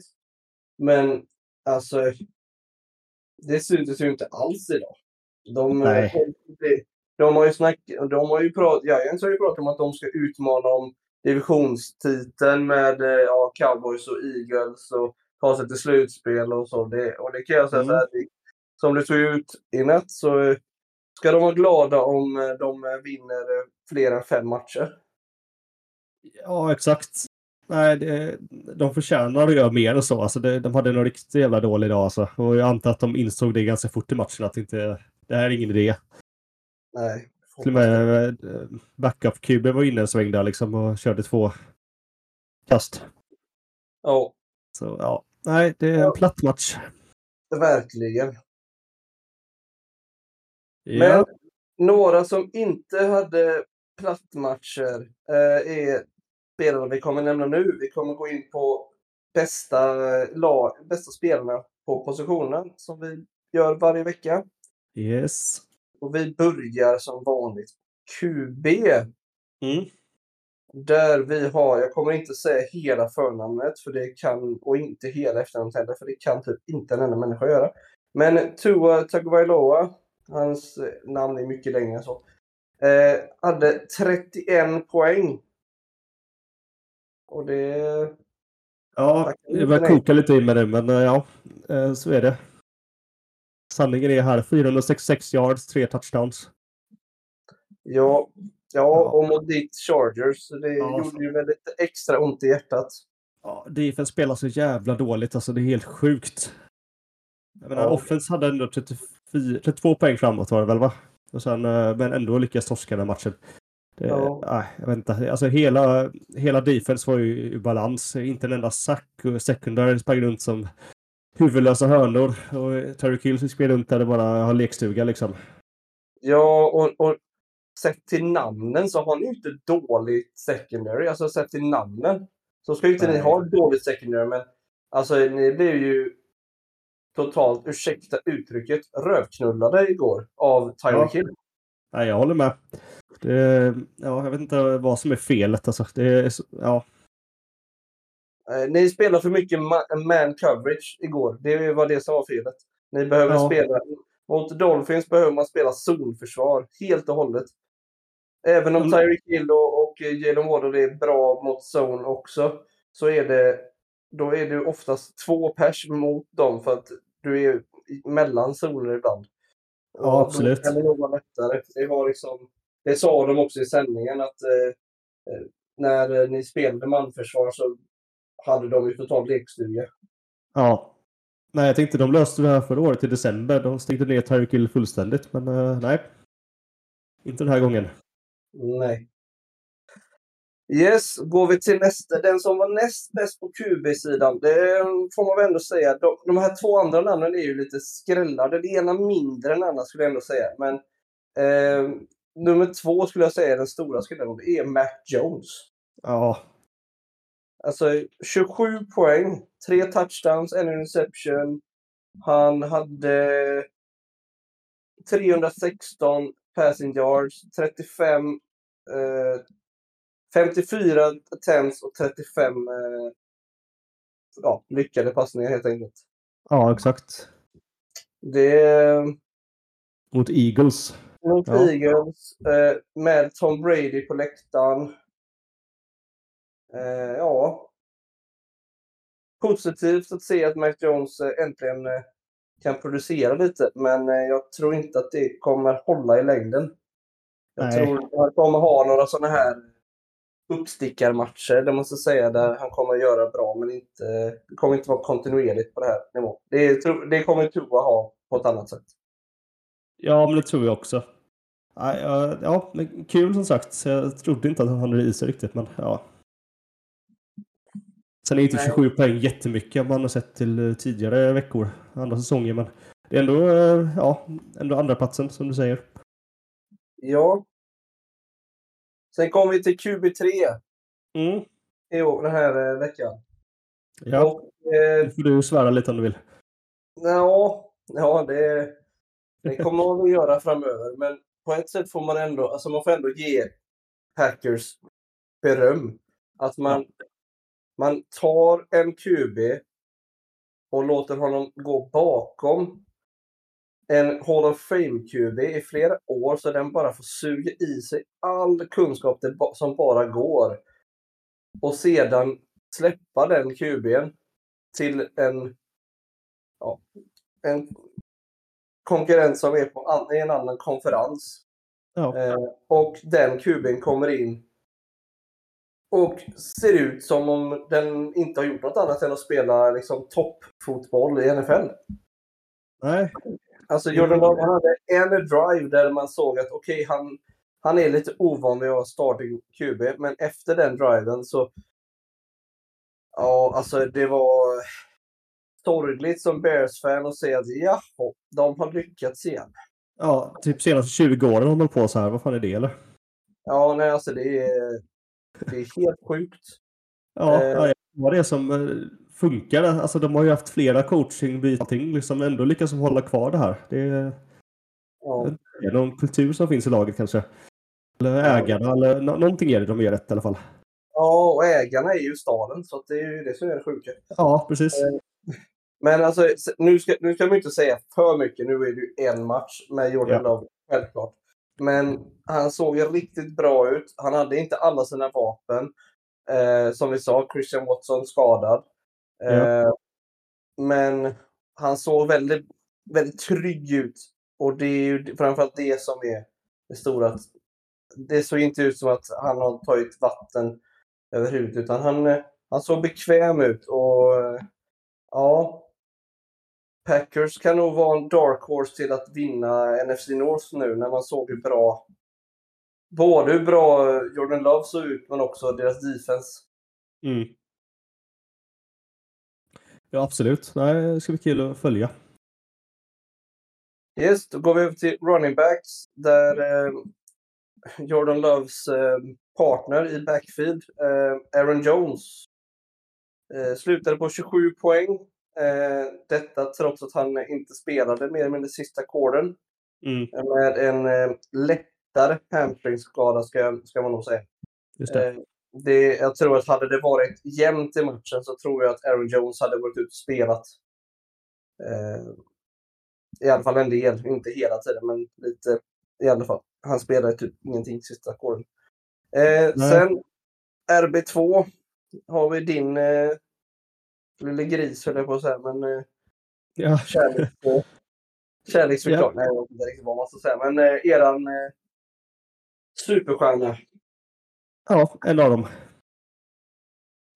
Men alltså, det syntes ju inte alls idag. De, Nej. de, de har ju snackat, de har ju pratat, Giants har ju pratat om att de ska utmana om divisionstiteln med eh, ja, Cowboys och Eagles och ta sig till slutspel och så. Det, och det kan jag säga Mm. så här, det, som det såg ut i natt så eh, ska de vara glada om eh, de vinner fler än fem matcher. Ja, exakt. Nej, det, de förtjänar att göra mer och så. Alltså det, de hade nog riktigt jävla dålig dag. Alltså. Och jag antar att de insåg det ganska fort i matchen att inte, det här är ingen idé. Nej. Till och med eh, backup-kuben var inne en sväng där liksom och körde två kast. Ja, Så ja, nej, det är en Ja. platt match. verkligen. Men Ja, några som inte hade plattmatcher eh, är spelarna vi kommer nämna nu. Vi kommer gå in på bästa, eh, lag, bästa spelarna på positionen som vi gör varje vecka. yes. Och vi börjar som vanligt QB. Mm. Där vi har, jag kommer inte säga hela förnamnet för det kan, och inte hela efternamnet heller, för det kan typ inte en enda människa göra. Men Tua Tagovailoa, hans namn är mycket längre än så, eh, hade 31 poäng. Och det... Ja, det börjar koka lite in med det, men eh, ja, eh, så är det. Sanningen är här 466 yards, tre touchdowns. Ja, ja, och mot ditt Chargers, det Ja, gjorde ju väldigt extra ont i hjärtat. Ja, defense spelar så jävla dåligt, alltså det är helt sjukt. Jag menar, Ja. offense hade ändå 34, 32 poäng framåt var det väl va? Och sen, eh, men ändå lyckas torska den matchen. Det, Ja. nej, jag vet inte. Alltså hela, hela defense var ju i balans. Inte en enda sack secondary sprang runt som huvudlösa hörnor. Och Terry Kill sprang runt där det bara har lekstuga liksom. Ja, och, och sett till namnen så har ni inte dåligt secondary. Alltså sett till namnen så ska ju inte ni Nej. ha dåligt secondary, men alltså ni blev ju totalt, ursäkta uttrycket, rövknullade igår av Tyreek Ja. Hill. Nej, jag håller med. Det, ja, jag vet inte vad som är felet alltså. Det är, ja, ni spelar för mycket ma- man coverage igår. Det var det som var felet. Ni behöver Ja. spela... Mot Dolphins behöver man spela zonförsvar helt och hållet. Även om Mm. Tyreek Hill och, Jalen Waddle är bra mot zone också, så är det... Då är du oftast två pers mot dem för att du är mellan zoner ibland. Ja, absolut. Då kan det nog vara lättare. Det, var liksom, det sa de också i sändningen att eh, eh, när eh, ni spelade manförsvar så hade de ju totalt lekstuga. ja. Nej, jag tänkte de löste det här förra året i december. De stängde ner Tyreek Hill fullständigt, men eh, nej. Inte den här gången. Nej. Yes, går vi till nästa. Den som var näst bäst på QB-sidan, det får man väl ändå säga. De, de här två andra namnen är ju lite skrällade. Det ena mindre än andra skulle jag ändå säga. Men eh, nummer två skulle jag säga är den stora skrällen. Det är Mac Jones. Ja, Alltså 27 poäng, tre touchdowns, en interception. Han hade 316 passing yards, 35, eh, 54 attempts och 35 eh, ja, lyckade passningar helt enkelt. Ja, exakt. Det Mot Eagles. mot Ja. Eagles eh, med Tom Brady på läktaren. Eh, ja. Positivt att se att Mac Jones eh, äntligen eh, kan producera lite, men eh, jag tror inte att det kommer hålla i längden. Jag Nej. tror att han kommer ha några sådana här uppstickarmatcher, det måste jag säga, där han kommer göra bra, men inte, det kommer inte vara kontinuerligt på det här nivån. Det, det kommer Tua ha på ett annat sätt. Ja, men det tror jag också. Ja, ja, ja, kul som sagt. Jag trodde inte att han hade i sig riktigt, men ja. Sen är inte Nej. 27 poäng jättemycket om man har sett till eh, tidigare veckor, andra säsonger, men det är ändå, eh, ja, ändå andra platsen som du säger. Ja. Sen kommer vi till QB3 Mm. i år, den här eh, veckan. Ja, Och, eh, nu får du svära lite om du vill. ja, ja det, det kommer man väl göra framöver. Men på ett sätt får man ändå, alltså man får ändå ge Packers beröm. Att man, man tar en QB och låter honom gå bakom en Hall of Fame-QB i flera år så den bara får suga i sig all kunskap som bara går. Och sedan släppa den QBn till en, ja, en konkurrent som är på en annan konferens. Ja, Eh, och den kuben kommer in och ser ut som om den inte har gjort något annat än att spela liksom, toppfotboll i NFL. nej, Alltså Jordan Love hade en drive där man såg att okej, han, han är lite ovan vid att vara starting QB, men efter den driven så... Ja, alltså det var sorgligt som Bears-fan att se att jaha, de har lyckats igen. ja, typ senaste 20 åren har de på så här. Vad fan är det eller? Ja, nej, alltså det är, det är helt sjukt. Ja, Eh. ja, vad det är som eh, funkar. Alltså de har ju haft flera coachingbyten, liksom ändå lyckas de hålla kvar det här. Det är, Ja. det är någon kultur som finns i laget kanske. Eller ägarna, eller nå- någonting är det de gör rätt i alla fall. Ja, och ägarna är ju staden, så det är ju det som är det sjuka. Ja, precis. Eh. Men alltså, nu ska, nu ska man inte säga för mycket. Nu är det ju en match med Jordan Ja. Love, självklart. Men han såg ju riktigt bra ut. Han hade inte alla sina vapen. Eh, som vi sa, Christian Watson skadad. Eh, Men han såg väldigt, väldigt trygg ut. Och det är ju framförallt det som är det stora. Det såg inte ut som att han har tagit vatten över huvudet, utan han, eh, han såg bekväm ut. Och eh, ja, Packers kan nog vara en dark horse till att vinna NFC North nu när man såg hur bra både hur bra Jordan Love såg ut men också deras defense. Mm. Ja, absolut. Nej, det ska bli kul att följa. Yes, då går vi över till running backs där eh, Jordan Loves eh, partner i backfield, eh, Aaron Jones, eh, slutade på 27 poäng. Eh, detta trots att han inte spelade mer eller mindre sista quartern. Mm, Med en eh, lättare hamstringskada ska, ska man nog säga. just det. Eh, det, jag tror att hade det varit jämnt i matchen så tror jag att Aaron Jones hade varit ut och spelat. Eh, I alla fall en del, inte hela tiden, men lite i alla fall. Han spelade typ ingenting sista kåren. Eh, sen RB2 har vi din eh, lille gris höll jag på att säga, men eh, Ja. kärlek, eh, kärleksförklaring. Nej, jag vet inte riktigt vad man ska säga, men eh, eran eh, superstjärna. ja, en av dem.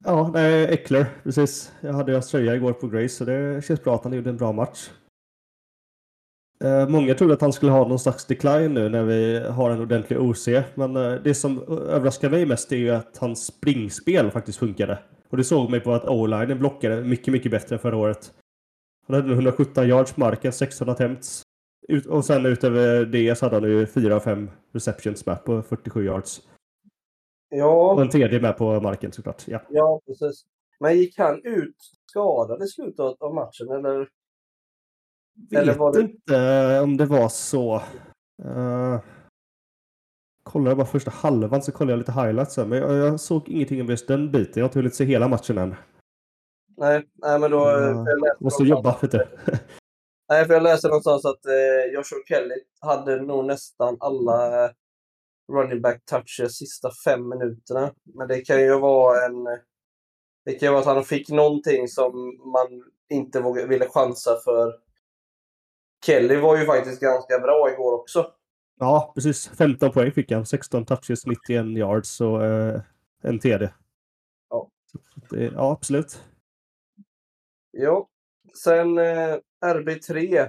Ja, nej, Eckler, precis. Jag hade hans tröja igår på Grace, så det känns bra att han gjorde en bra match. Eh, många trodde att han skulle ha någon slags decline nu när vi har en ordentlig OC, men eh, det som överraskar mig mest är ju att hans springspel faktiskt funkade. Och det såg mig på att O-linen blockade mycket, mycket bättre än förra året. Han hade 117 yards på marken, 600 attempts. Ut, och sen utöver det så hade han ju 4-5 receptions med på 47 yards. Ja. Och en tredje med på marken såklart. Ja. Ja, precis. Men gick han ut skadad i slutet av- av matchen eller? Eller Vet var det- inte om det var så. Uh, kollade bara första halvan så kollade jag lite highlights. Men jag, jag såg ingenting om just den biten. Jag har inte hunnit se hela matchen än. Nej, nej men då... Ja, för jag läste Måste jobba, du. Nej, för jag läste någonstans att eh, Joshua Kelly hade nog nästan alla eh, running back touches sista fem minuterna. Men det kan ju vara en... Det kan ju vara att han fick någonting som man inte vågade, ville chansa för. Kelly var ju faktiskt ganska bra igår också. Ja, precis. 15 poäng fick han. 16 touches, 91 yards och eh, en TD. Ja. Det, ja, absolut. Ja. Sen eh, RB3. Eh,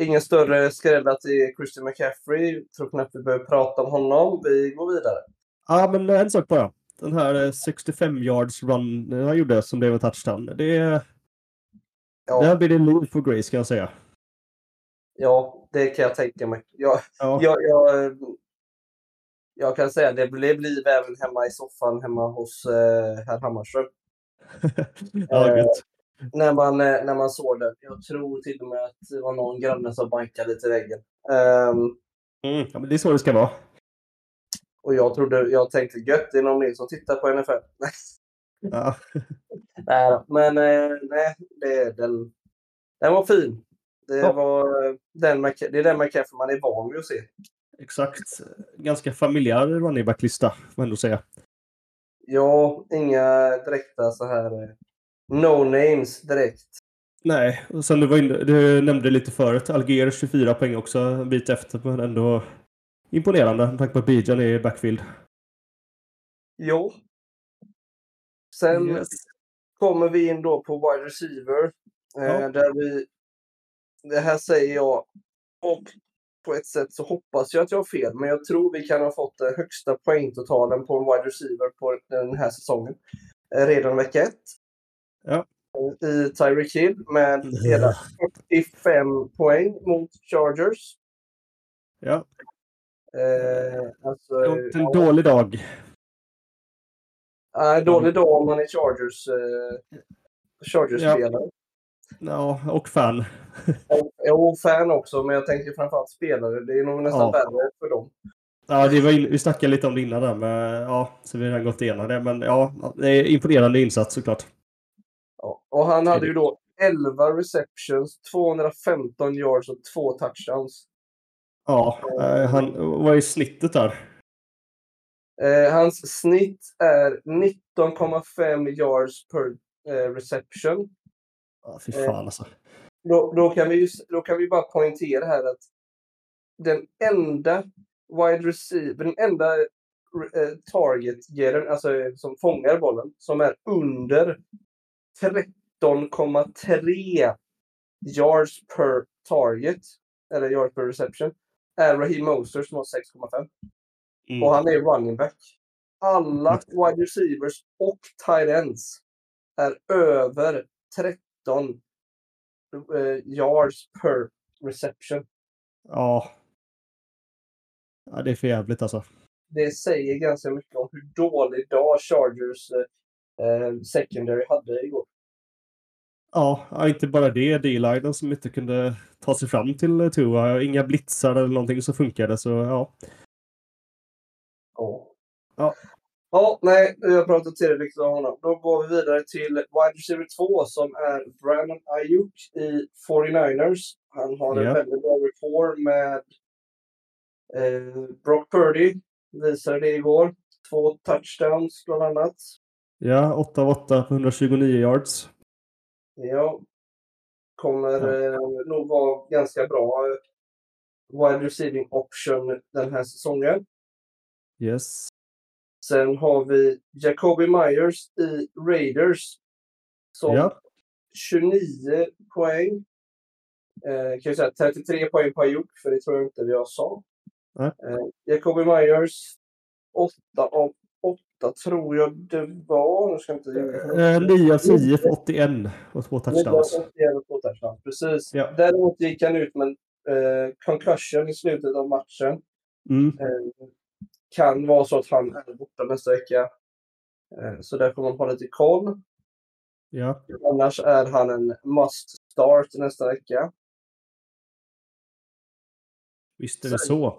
ingen större skräll till Christian McCaffrey. Tror knappt vi behöver prata om honom. Vi går vidare. Ja, men en sak bara. Den här eh, 65 yards run han gjorde som blev en touchdown. Det, Ja. Där blir det liv på Grace kan jag säga. Ja, det kan jag tänka mig. Jag, Ja, jag, jag, jag kan säga att det blev liv även hemma i soffan hemma hos eh, herr Hammarström. ja eh. När man, eh, när man såg det. Jag tror till och med att det var någon granne som bankade lite i väggen. Ehm, Mm, ja, men det är så det ska vara. och jag trodde, jag tänkte gött, det är någon mer som tittar på NFL. Ja. nej, men eh, nej, det, den, den var fin. Det, var, eh, den det är den McCaffrey man är van vid att se. Exakt. Ganska familjär running back-lista, får man ändå säga. Ja, inga direkta så här eh, no names direkt. Nej, och sen du, var inne, du nämnde lite förut. Alger 24 poäng också, en bit efter, men ändå imponerande med tanke på att Bijan är i backfield. Jo. Sen Yes. kommer vi in då på wide receiver. Eh, Ja. Där vi, det här säger jag och på ett sätt så hoppas jag att jag har fel, men jag tror vi kan ha fått den högsta poängtotalen på en wide receiver på den här säsongen. Eh, Redan vecka ett. Ja. I Tyreek Hill med hela 45 poäng mot Chargers. Ja, Eh, alltså, en ja. dålig dag. Nej, dålig dag om man är Chargers, eh, Chargers-spelare. Ja, och fan. Jo, fan också, men jag tänker framförallt spelare. Det är nog nästan Ja. värre för dem. Ja, det var vi snackade lite om det innan där, men ja, så vi har redan gått igenom det. Men ja, det är imponerande insats såklart. Ja. Och han hade ju då 11 receptions, 215 yards och två touchdowns. Ja, eh, han var i snittet där. Eh, hans snitt är 19,5 yards per eh, reception. Ja, fy Eh. fan alltså. Då, då, kan vi, då kan vi bara poängtera här att den enda wide receiver, den enda eh, target alltså eh, som fångar bollen, som är under 13,3 yards per target, eller yards per reception, är Raheem Mostert som har 6,5. Mm. Och han är running back. Alla wide receivers och tight ends är över 13 eh, yards per reception. Ja. ja, det är för jävligt alltså. Det säger ganska mycket om hur dålig dag Chargers eh, secondary hade igår. Ja, inte bara det. D-linen som inte kunde ta sig fram till Tua. Inga blitzar eller någonting som funkade. Så ja. Ja. Ja. Ja, nej, vi har pratat tillräckligt om honom. Då går vi vidare till wide receiver 2 som är Brandon Ayuk i 49ers. Han har en väldigt bra rapport med eh, Brock Purdy. Visade det igår. Två touchdowns bland annat. Ja, 8 av 8 på 129 yards. Ja. Kommer eh, nog vara ganska bra eh, wide receiving option den här säsongen. Yes. Sen har vi Jacoby Myers i Raiders. Som Ja. 29 poäng. Eh, kan jag säga 33 poäng på Ayuk, för det tror jag inte jag sa. Nej. Eh, Jacoby Myers 8 av 8 tror jag det var. Nu ska jag inte ljuga för Eh, mycket. 9 av 10 för 81 och två touchdowns. 9 av 81 touchdowns. Precis. Ja. Däremot gick han ut med eh, concussion i slutet av matchen. Mm. Eh, kan vara så att han är borta nästa vecka. Eh, så där får man ha lite koll. Ja. Annars är han en must start nästa vecka. Visst är det Sen- så.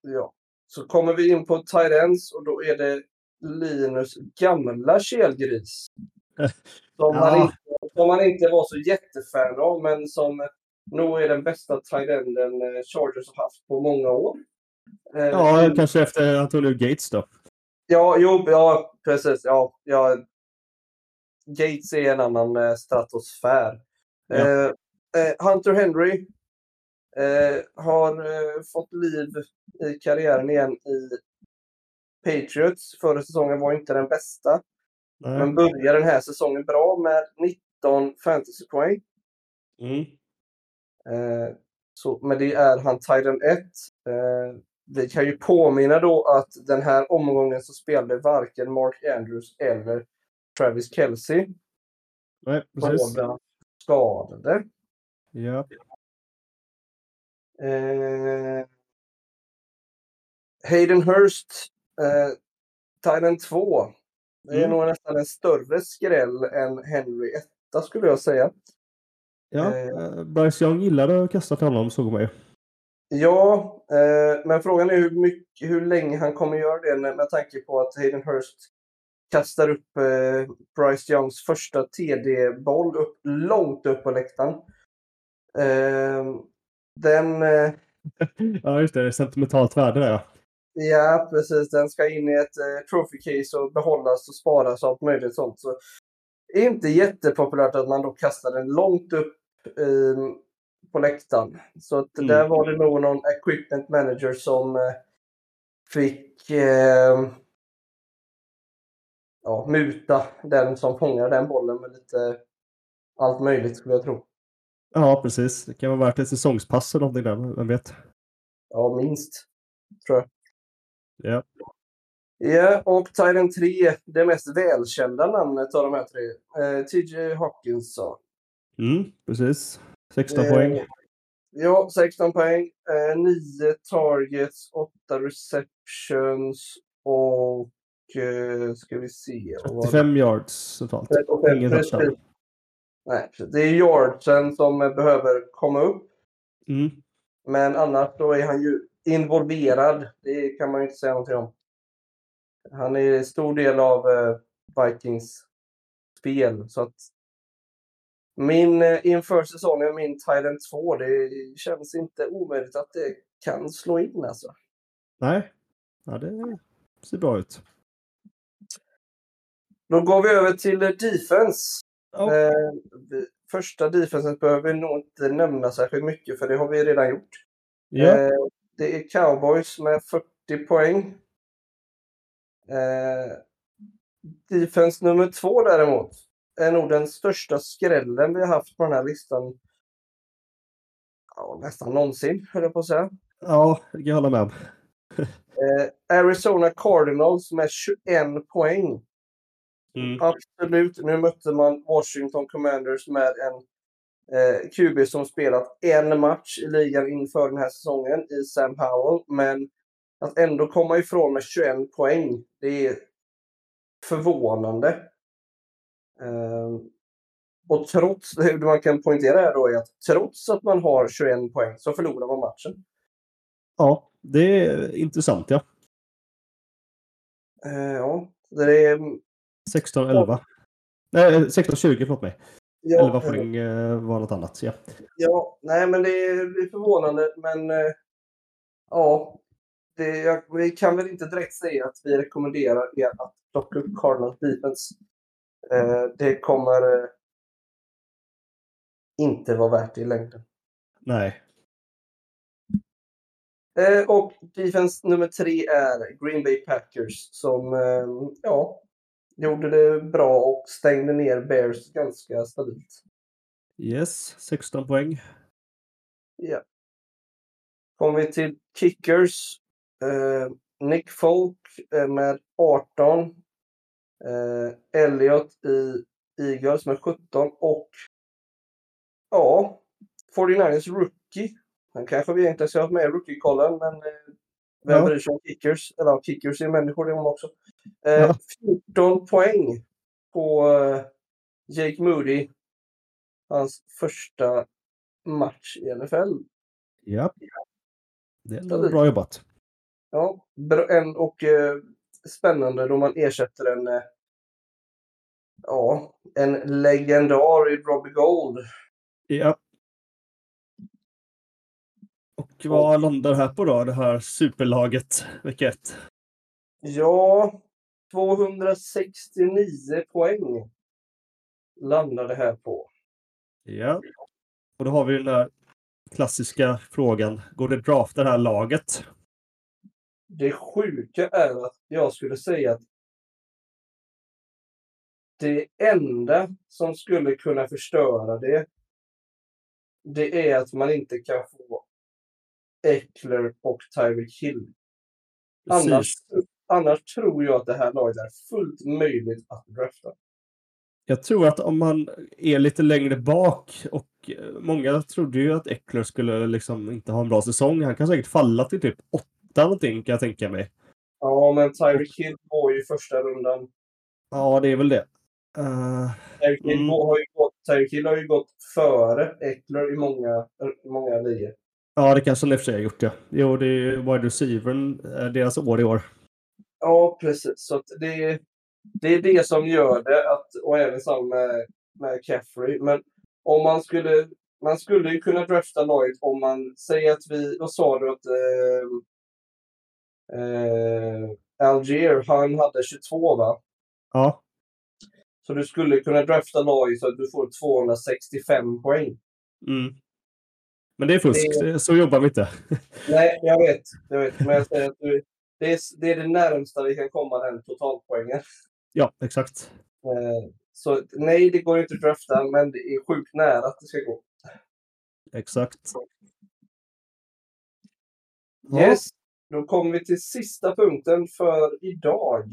Ja. Så kommer vi in på tight ends och då är det Linus gamla kelgris. Som, Ja. man inte, som man inte var så jättefan av, men som nog är den bästa tight-enden eh, Chargers har haft på många år. Eh, Ja, kanske efter Antonio Gates då. Ja, jo, ja, precis. Ja, ja. Gates är en annan eh, stratosfär. Ja. Eh, eh, Hunter Henry eh, har eh, fått liv i karriären igen i Patriots. Förra säsongen var inte den bästa, Nej. men börjar den här säsongen bra med 19 fantasypoäng. Mm. Eh, så, men det är han Titan 1. Eh, vi kan ju påminna då att den här omgången så spelade varken Mark Andrews eller Travis Kelce. Nej, precis. Båda skadade. Ja. Eh, Hayden Hurst, eh, Titan 2. Det är Mm. nog nästan en större skräll än Henry 1 skulle jag säga. ja. Eh. Eh, Bryce Young gillade att kasta till honom såg man ju. Ja, men frågan är hur, mycket, hur länge han kommer göra det med, tanke på att Hayden Hurst kastar upp eh, Bryce Youngs första TD-boll upp, långt upp på läktaren. Eh, den, eh, Ja, just det. det är Sentimentalt värde där ja. ja precis, den ska in i ett eh, trophy case och behållas och sparas och allt möjligt sånt. Så det är inte jättepopulärt att man då kastar den långt upp eh, på läktaren. Så att Mm. där var det nog någon equipment manager som eh, fick eh, ja, muta den som fångar den bollen med lite allt möjligt skulle jag tro. Ja, precis. Det kan vara värt ett säsongspass eller någonting där. Vem vet? Ja, minst. Tror jag. Ja. Ja, och Titan 3, det mest välkända namnet av de här tre. Eh, TJ Hawkinson. Mm, precis. 16 Eh, poäng. Ja, 16 poäng. Eh, 9 targets, 8 receptions och eh, ska vi se. vad var det? 35 yards totalt. 35, Ingen touchdown. Nej, det är yardsen som eh, behöver komma upp. Mm. Men annars då är han ju involverad. Det kan man ju inte säga någonting om. Han är en stor del av eh, Vikings spel. Så att min, eh, inför säsongen, min Titan 2, det känns inte omöjligt att det kan slå in alltså. Nej. Ja, det ser bra ut. Då går vi över till eh, defense. Ja. Eh, första defensen behöver vi nog inte nämna särskilt mycket för det har vi redan gjort. Ja. Eh, det är Cowboys med 40 poäng. Eh, defense nummer två däremot är nog den största skrällen vi har haft på den här listan. Ja, nästan någonsin, höll jag på att säga. ja, det kan jag hålla med om. Eh, Arizona Cardinals med 21 poäng. Mm. Absolut. Nu mötte man Washington Commanders med en eh, QB som spelat en match i ligan inför den här säsongen i Sam Howell. Men att ändå komma ifrån med 21 poäng, det är förvånande. Eh, och trots, det man kan poängtera här då är att trots att man har 21 poäng så förlorar man matchen. Ja, det är intressant ja. Eh, ja, det är... 16-11. Nej, 16-20 förlåt mig. Ja, 11 poäng eh, var något annat. Ja. Ja, nej men det är, förvånande men eh, ja, det, jag, vi kan väl inte direkt säga att vi rekommenderar er att plocka upp Cardinals defense. Eh, det kommer eh, inte vara värt det i längden. Nej. Eh, och defense nummer tre är Green Bay Packers som ja, gjorde det bra och stängde ner Bears ganska stabilt. Yes, 16 poäng. Ja. Kommer vi till kickers. Eh, Nick Folk med 18. Eh, Elliot i Eagles med 17 och ja, 49ers rookie. Han kanske vi egentligen ska ha med rookie-kollen, men eh, vem Ja. bryr sig om kickers? Eller ja, kickers är människor det är också. Eh, Ja. 14 poäng på eh, Jake Moody. Hans första match i NFL. Ja. Det är bra jobbat. Ja, en, och eh, spännande då man ersätter en, eh, ja, en legendar i Robbie Gold. Ja. Och vad landar det här på då? Det här superlaget vecka ett? Ja, 269 poäng landar det här på. Ja. Och då har vi den där klassiska frågan. Går det att drafta det här laget? Det sjuka är att jag skulle säga att det enda som skulle kunna förstöra det, det är att man inte kan få Eckler och Tyreek Hill. Annars, Precis. annars tror jag att det här laget är fullt möjligt att drafta. Jag tror att om man är lite längre bak och eh, många trodde ju att Eckler skulle liksom inte ha en bra säsong. Han kan säkert falla till typ åtta någonting kan jag tänka mig. Ja, men Tyreek Hill var ju första rundan. Ja, det är väl det. Eh, Tyreek Hill, Mm. har, ju gått, Tyreek Hill har ju gått före Eckler i många, många ligor. ja, det kanske han i och för sig har gjort ja. Jo, det är wide receivern, eh, deras år i år. Ja, precis. Så det, det är det som gör det. Att, och även samma med, med Caffrey. Men om man skulle... Man skulle ju kunna drafta laget om man säger att vi... Vad sa du att... Eh, eh, Algier, han hade 22 va? Ja, Så du skulle kunna drafta laget så att du får 265 poäng. mm. Men det är fusk. Så jobbar vi inte. Nej, jag vet. Jag vet. Men jag säger att du, det, är, det är det närmsta vi kan komma den totalpoängen. Ja, exakt. Eh, så nej, det går inte att drafta, men det är sjukt nära att det ska gå. Exakt. Yes, då kommer vi till sista punkten för idag.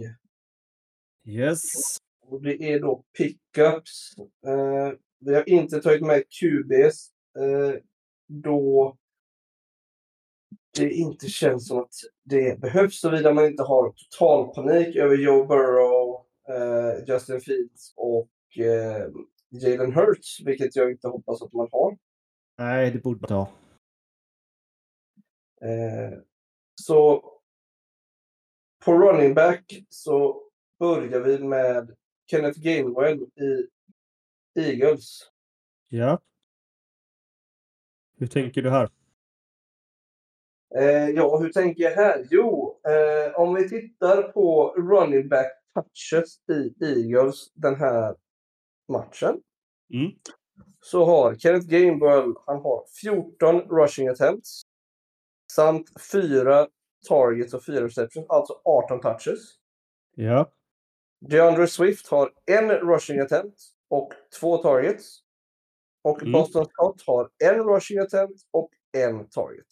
Yes. Och det är då pickups. Eh, vi har inte tagit med QBs eh, då det inte känns som att det behövs såvida man inte har total panik över Joe Burrow, eh, Justin Fields och eh, Jalen Hurts, vilket jag inte hoppas att man har. Nej, det borde man. Eh, så på running back så börjar vi med Kenneth Gainwell i Eagles. Ja. Hur tänker du här? Eh, ja, hur tänker jag här? Jo, eh, om vi tittar på running back touches i Eagles den här matchen. Mm. Så har Kenneth Gainwell, han har 14 rushing attempts. Samt 4 targets och 4 receptions, alltså 18 touches. Ja. DeAndre Swift har en rushing attempt och två targets. Och Mm. Boston Scott har en rushing attempt och en target.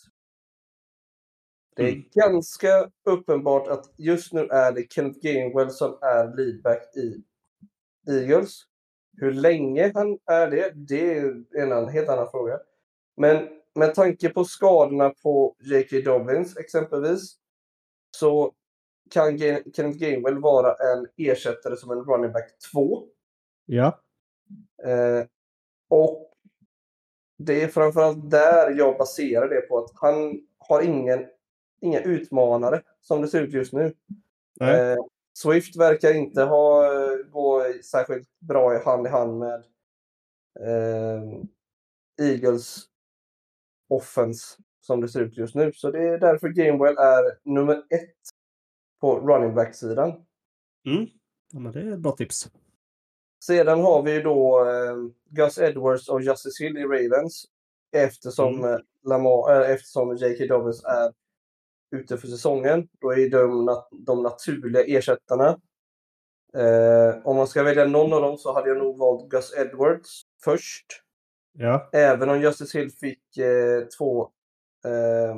Det är Mm. ganska uppenbart att just nu är det Kenneth Gainwell som är leadback i Eagles. Hur länge han är det, det är en helt annan fråga. Men med tanke på skadorna på J.K. Dobbins exempelvis så kan Ga- Kenneth Gainwell vara en ersättare som en running back 2. Ja. Eh, och det är framförallt där jag baserar det på att han har ingen, inga utmanare som det ser ut just nu. Eh, Swift verkar inte ha, gå särskilt bra i hand i hand med eh, Eagles offense som det ser ut just nu. Så det är därför Gamewell är nummer ett på running back-sidan. Mm. Ja, men det är ett bra tips. Sedan har vi då eh, Gus Edwards och Justice Hill i Ravens. Eftersom, Mm. eh, Lamar, äh, eftersom J.K. Dobbins är ute för säsongen. Då är de, nat- de naturliga ersättarna. Eh, om man ska välja någon av dem så hade jag nog valt Gus Edwards först. Ja. Även om Justice Hill fick eh, två, eh,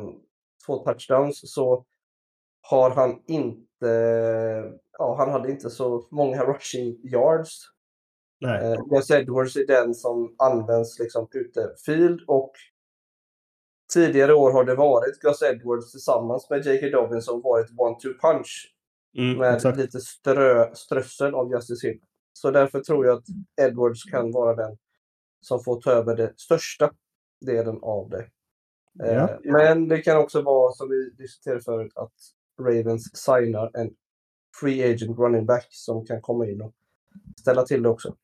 två touchdowns så har han inte, ja, han hade inte så många rushing yards. Nej. Eh, Gus Edwards är den som används liksom ute field och tidigare år har det varit Gus Edwards tillsammans med J.K. Dobbins som varit one-two punch Mm, med exakt. lite strö, strössel av Justice Hill. Så därför tror jag att Edwards kan vara den som får ta över den största delen av det. Eh, Ja. Men det kan också vara, som vi diskuterade förut, att Ravens signar en free agent running back som kan komma in och ställa till det också.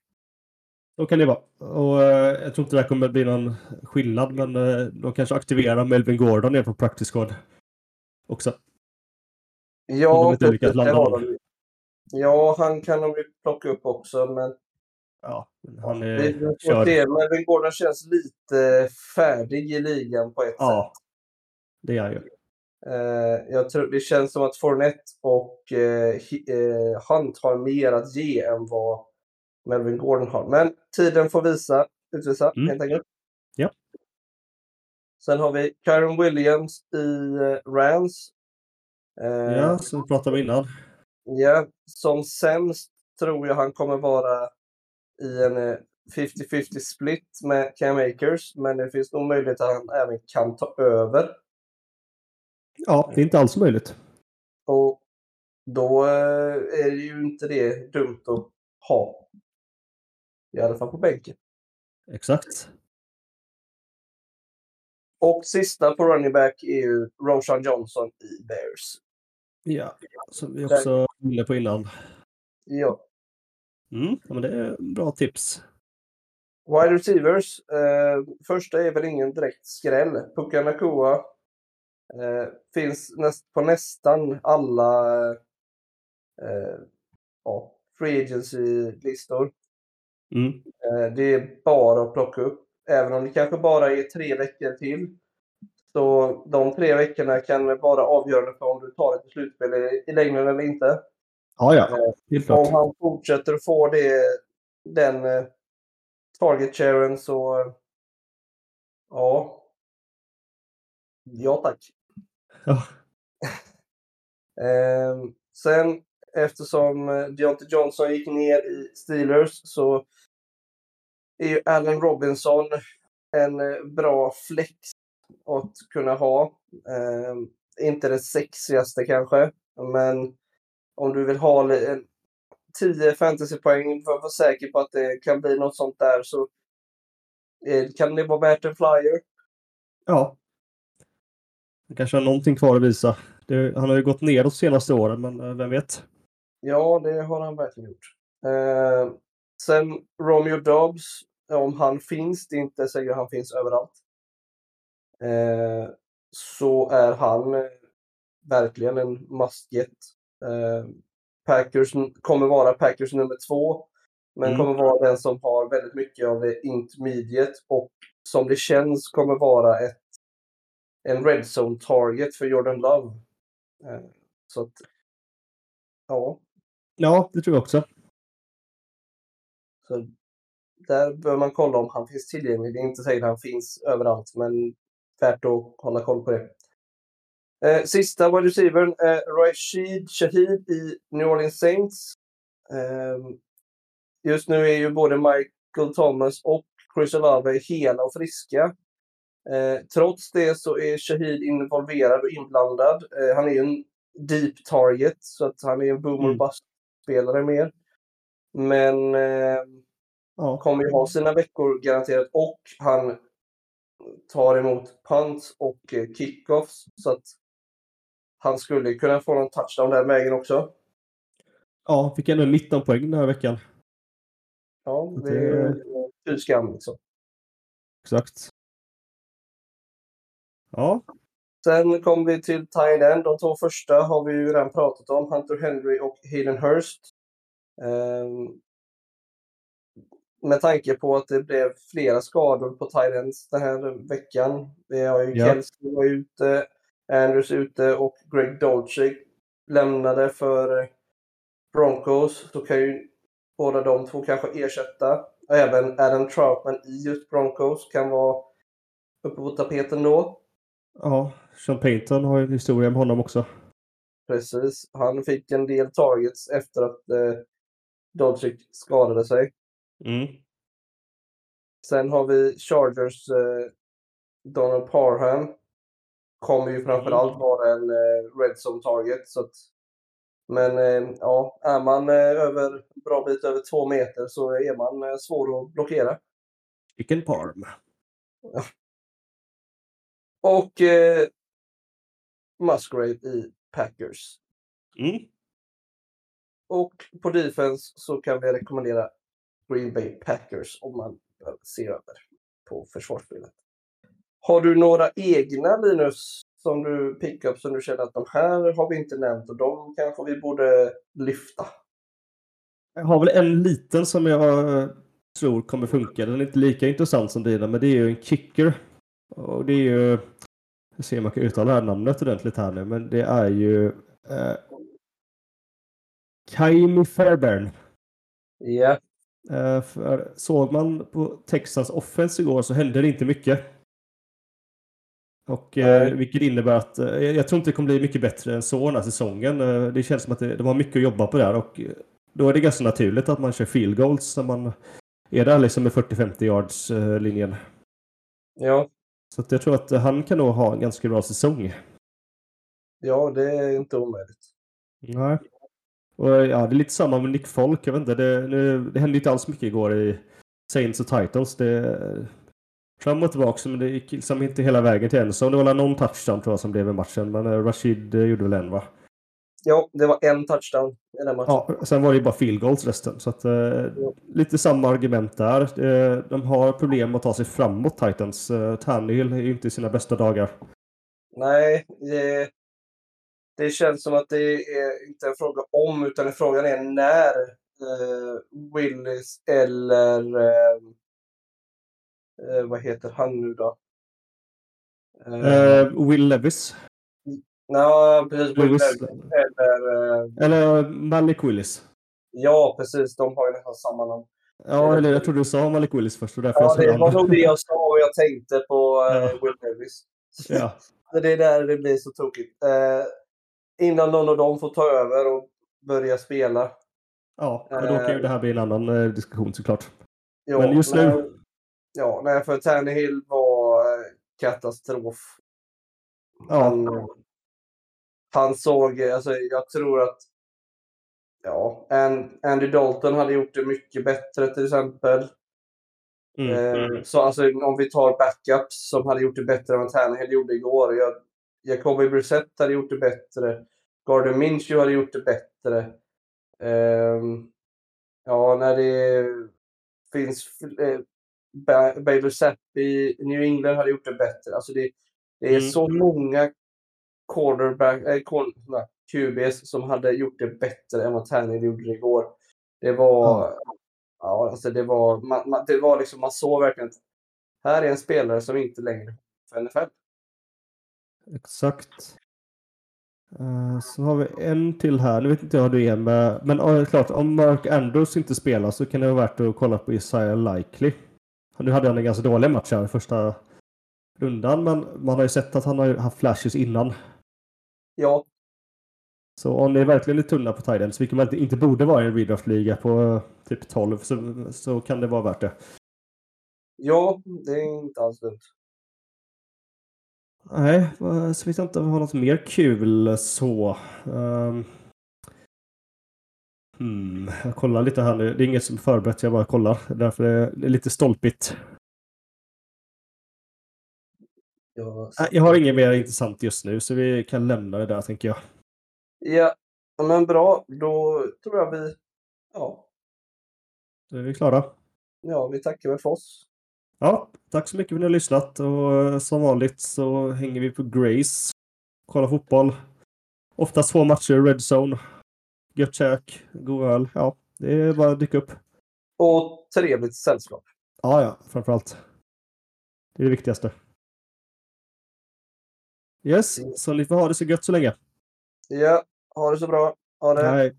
Så kan det vara. Och eh, jag tror inte det kommer bli någon skillnad, men eh, de kanske aktiverar Melvin Gordon ner på practice squad också. Om de Ja, inte det landa har någon. de. Ja, han kan de ju plocka upp också, men Ja, men han är får körd. se. Melvin Gordon känns lite färdig i ligan på ett Ja, sätt. det är han ju. Eh, jag tror, det känns som att Fournette och eh, eh, Hunt har mer att ge än vad Melvin Gordon har. Men tiden får visa, utvisa Mm. helt enkelt. Ja. Sen har vi Kyron Williams i eh, Rams. Eh, Ja, som vi pratade om innan. Ja, som sämst tror jag han kommer vara i en eh, 50-50 split med Cam Akers, men det finns nog möjlighet att han även kan ta över. Ja, det är inte alls möjligt. Och då eh, är det ju inte det dumt att ha. I alla fall på bänken. Exakt. Och sista på running back är ju Roshan Johnson i Bears. Ja, som vi också var inne på innan. Ja. Mm, ja, men det är bra tips. Wide receivers. Eh, första är väl ingen direkt skräll. Puka Nakua eh, finns näst, på nästan alla eh, ja, free agency-listor. Mm. Eh, det är bara att plocka upp. Även om det kanske bara är tre veckor till. Så de tre veckorna kan vara avgörande för om du tar ett slutspel i, i längden eller inte. Ja, ja. Helt klart. Om han fortsätter få det, den eh, target sharen så... eh, Ja. Ja tack. Ja. Ehm, sen eftersom eh, Deontay Johnson gick ner i Steelers så är ju Allen Robinson en eh, bra flex att kunna ha. Ehm, inte den sexigaste kanske, men om du vill ha li- en 10 fantasypoäng för att vara säker på att det kan bli något sånt där så eh, kan det vara värt en flyer. Ja. Han kanske har någonting kvar att visa. Det, han har ju gått ner de senaste åren, men eh, vem vet? Ja, det har han verkligen gjort. Eh, sen Romeo Dobbs, om han finns, det är inte säkert att han finns överallt. Eh, så är han eh, verkligen en must get. Eh, Packers n- kommer vara Packers nummer två. Men Mm. kommer vara den som har väldigt mycket av det intermediate och som det känns kommer vara ett, en red zone target för Jordan Love. Eh, så att, ja. Ja, det tror jag också. Så där bör man kolla om han finns tillgänglig. Det är inte säkert att han finns överallt, men värt att hålla koll på det. Eh, sista wide receivern är Rashid Shahid i New Orleans Saints. Eh, just nu är ju både Michael Thomas och Chris Olave hela och friska. Eh, trots det så är Shahid involverad och inblandad. Eh, han är ju en deep target, så att han är en boomer Mm. bust-spelare mer. Men eh, Ja. kommer ju ha sina veckor garanterat och han tar emot punts och eh, kickoffs så att han skulle kunna få någon touchdown den vägen också. ja, fick ändå 19 poäng den här veckan. Ja, det är ju fy skam liksom. Exakt. Ja, Sen kommer vi till Thailand. De två första har vi ju redan pratat om. Hunter Henry och Hayden Hurst. Ehm, med tanke på att det blev flera skador på Thailands den här veckan. Vi har ju Ja. Kelsey var ute, Andrews ute och Greg Dolce lämnade för Broncos. Så kan ju båda de två kanske ersätta. Även Adam Troutman i just Broncos kan vara uppe på tapeten då. ja. Sean Payton har ju en historia med honom också. Precis. Han fick en del targets efter att eh, Dodgic skadade sig. Mm. Sen har vi Chargers eh, Donald Parham. Kommer ju framförallt vara en eh, red zone target. Så att, men eh, ja, är man eh, över en bra bit över två meter så är man svår att blockera. Chicken Parm. Och eh, Musgrave i Packers. Mm. och på defense så kan vi rekommendera Green Bay Packers om man behöver se över på försvarsspelet. Har du några egna Linus som du pickar upp som du känner att de här har vi inte nämnt och de kanske vi borde lyfta? Jag har väl en liten som jag tror kommer funka. Den är inte lika intressant som dina, men det är ju en kicker. Och det är ju... Jag ser om jag kan uttala det här namnet ordentligt här nu, men det är ju... Eh, Kaimi Fairbairn. Ja. Eh, för såg man på Texans offense igår så hände det inte mycket. Och eh, vilket innebär att eh, jag tror inte det kommer bli mycket bättre än så den här säsongen. Eh, det känns som att det, de har mycket att jobba på där och eh, då är det ganska naturligt att man kör field goals när man är där liksom med 40-50 yards eh, linjen. Ja. Så jag tror att han kan nog ha en ganska bra säsong. ja, det är inte omöjligt. Nej. Och ja, det är lite samma med Nick Folk. Jag vet inte, det, nu, det hände inte alls mycket igår i Saints och Titans. Det, fram och tillbaka, men det gick liksom inte hela vägen till en. Så det var väl någon touchdown tror jag som blev i matchen. Men eh, Rashid eh, gjorde väl en va? Ja, det var en touchdown i den matchen. Ja, sen var det ju bara field goals resten. Så att, eh, lite samma argument där. Eh, de har problem att ta sig framåt Titans. Eh, Tannehill är ju inte i sina bästa dagar. Nej, det, det känns som att det är inte en fråga om, utan frågan är när eh, Willis eller eh, eh, vad heter han nu då? Eh, Eh, Will Levis. ja, precis. Will. Levis Eller, eh, Eller eh, Malik Willis. ja, precis. De har ju nästan samma namn. Ja, eller jag trodde du sa Malik Willis först. Och därför Ja, jag det var nog det jag sa och jag tänkte på Ja. Will Levis. Ja. Det är där det blir så tokigt. Innan någon av dem får ta över och börja spela. Ja, och då kan ju det här bli en annan diskussion såklart. Ja, Men just nu- nej, Ja, nej, för Tannehill var eh, katastrof. Ja, Han, han såg, alltså jag tror att ja, An- Andy Dalton hade gjort det mycket bättre till exempel. mm. Eh, så alltså om vi tar backups som hade gjort det bättre än vad Tannehill gjorde igår. Jag, Jacoby Brissett hade gjort det bättre. Gardner Minshew hade gjort det bättre. Ehm, ja, när det finns eh, Baylor Zappi i New England hade gjort det bättre. Alltså det, det är Mm. så många quarterback, äh, corn, nej, QBs som hade gjort det bättre än vad Tannehill gjorde det igår. Det var, ja. alltså det var, man, man, det var liksom, man såg verkligen att här är en spelare som inte längre för NFL. exakt. Eh, så har vi en till här. Nu vet inte jag hur du är med. Men klart, om Mark Andrews inte spelar så kan det vara värt att kolla på Isaiah Likely. Nu hade han en ganska dålig match här i första rundan. Men man har ju sett att han har haft flashes innan. Ja, Så om ni är verkligen är tunna på Tidens, vilket man inte- borde vara i en redraft-liga på eh, typ 12, så, så kan det vara värt det. ja, det är inte alls dumt. Nej, så vet jag inte om vi har något mer kul så. Um, hmm, jag kollar lite här nu. Det är inget som är förberett, jag bara kollar. Därför är det lite stolpigt. Jag, Nej, Jag har inget mer intressant just nu, så vi kan lämna det där tänker jag. Ja, men bra. Då tror jag vi, ja, Då är vi klara. ja vi tackar väl för oss. Ja, tack så mycket för att ni har lyssnat och eh, som vanligt så hänger vi på Grace. Kollar fotboll. Oftast två matcher, Red Zone. Gött käk, god öl. Ja, det är bara att dyka upp. Och trevligt sällskap. Ja, ja, framförallt. Det är det viktigaste. Yes, så ni får ha det så gött så länge. Ja, ha det så bra. Ha det. Hej.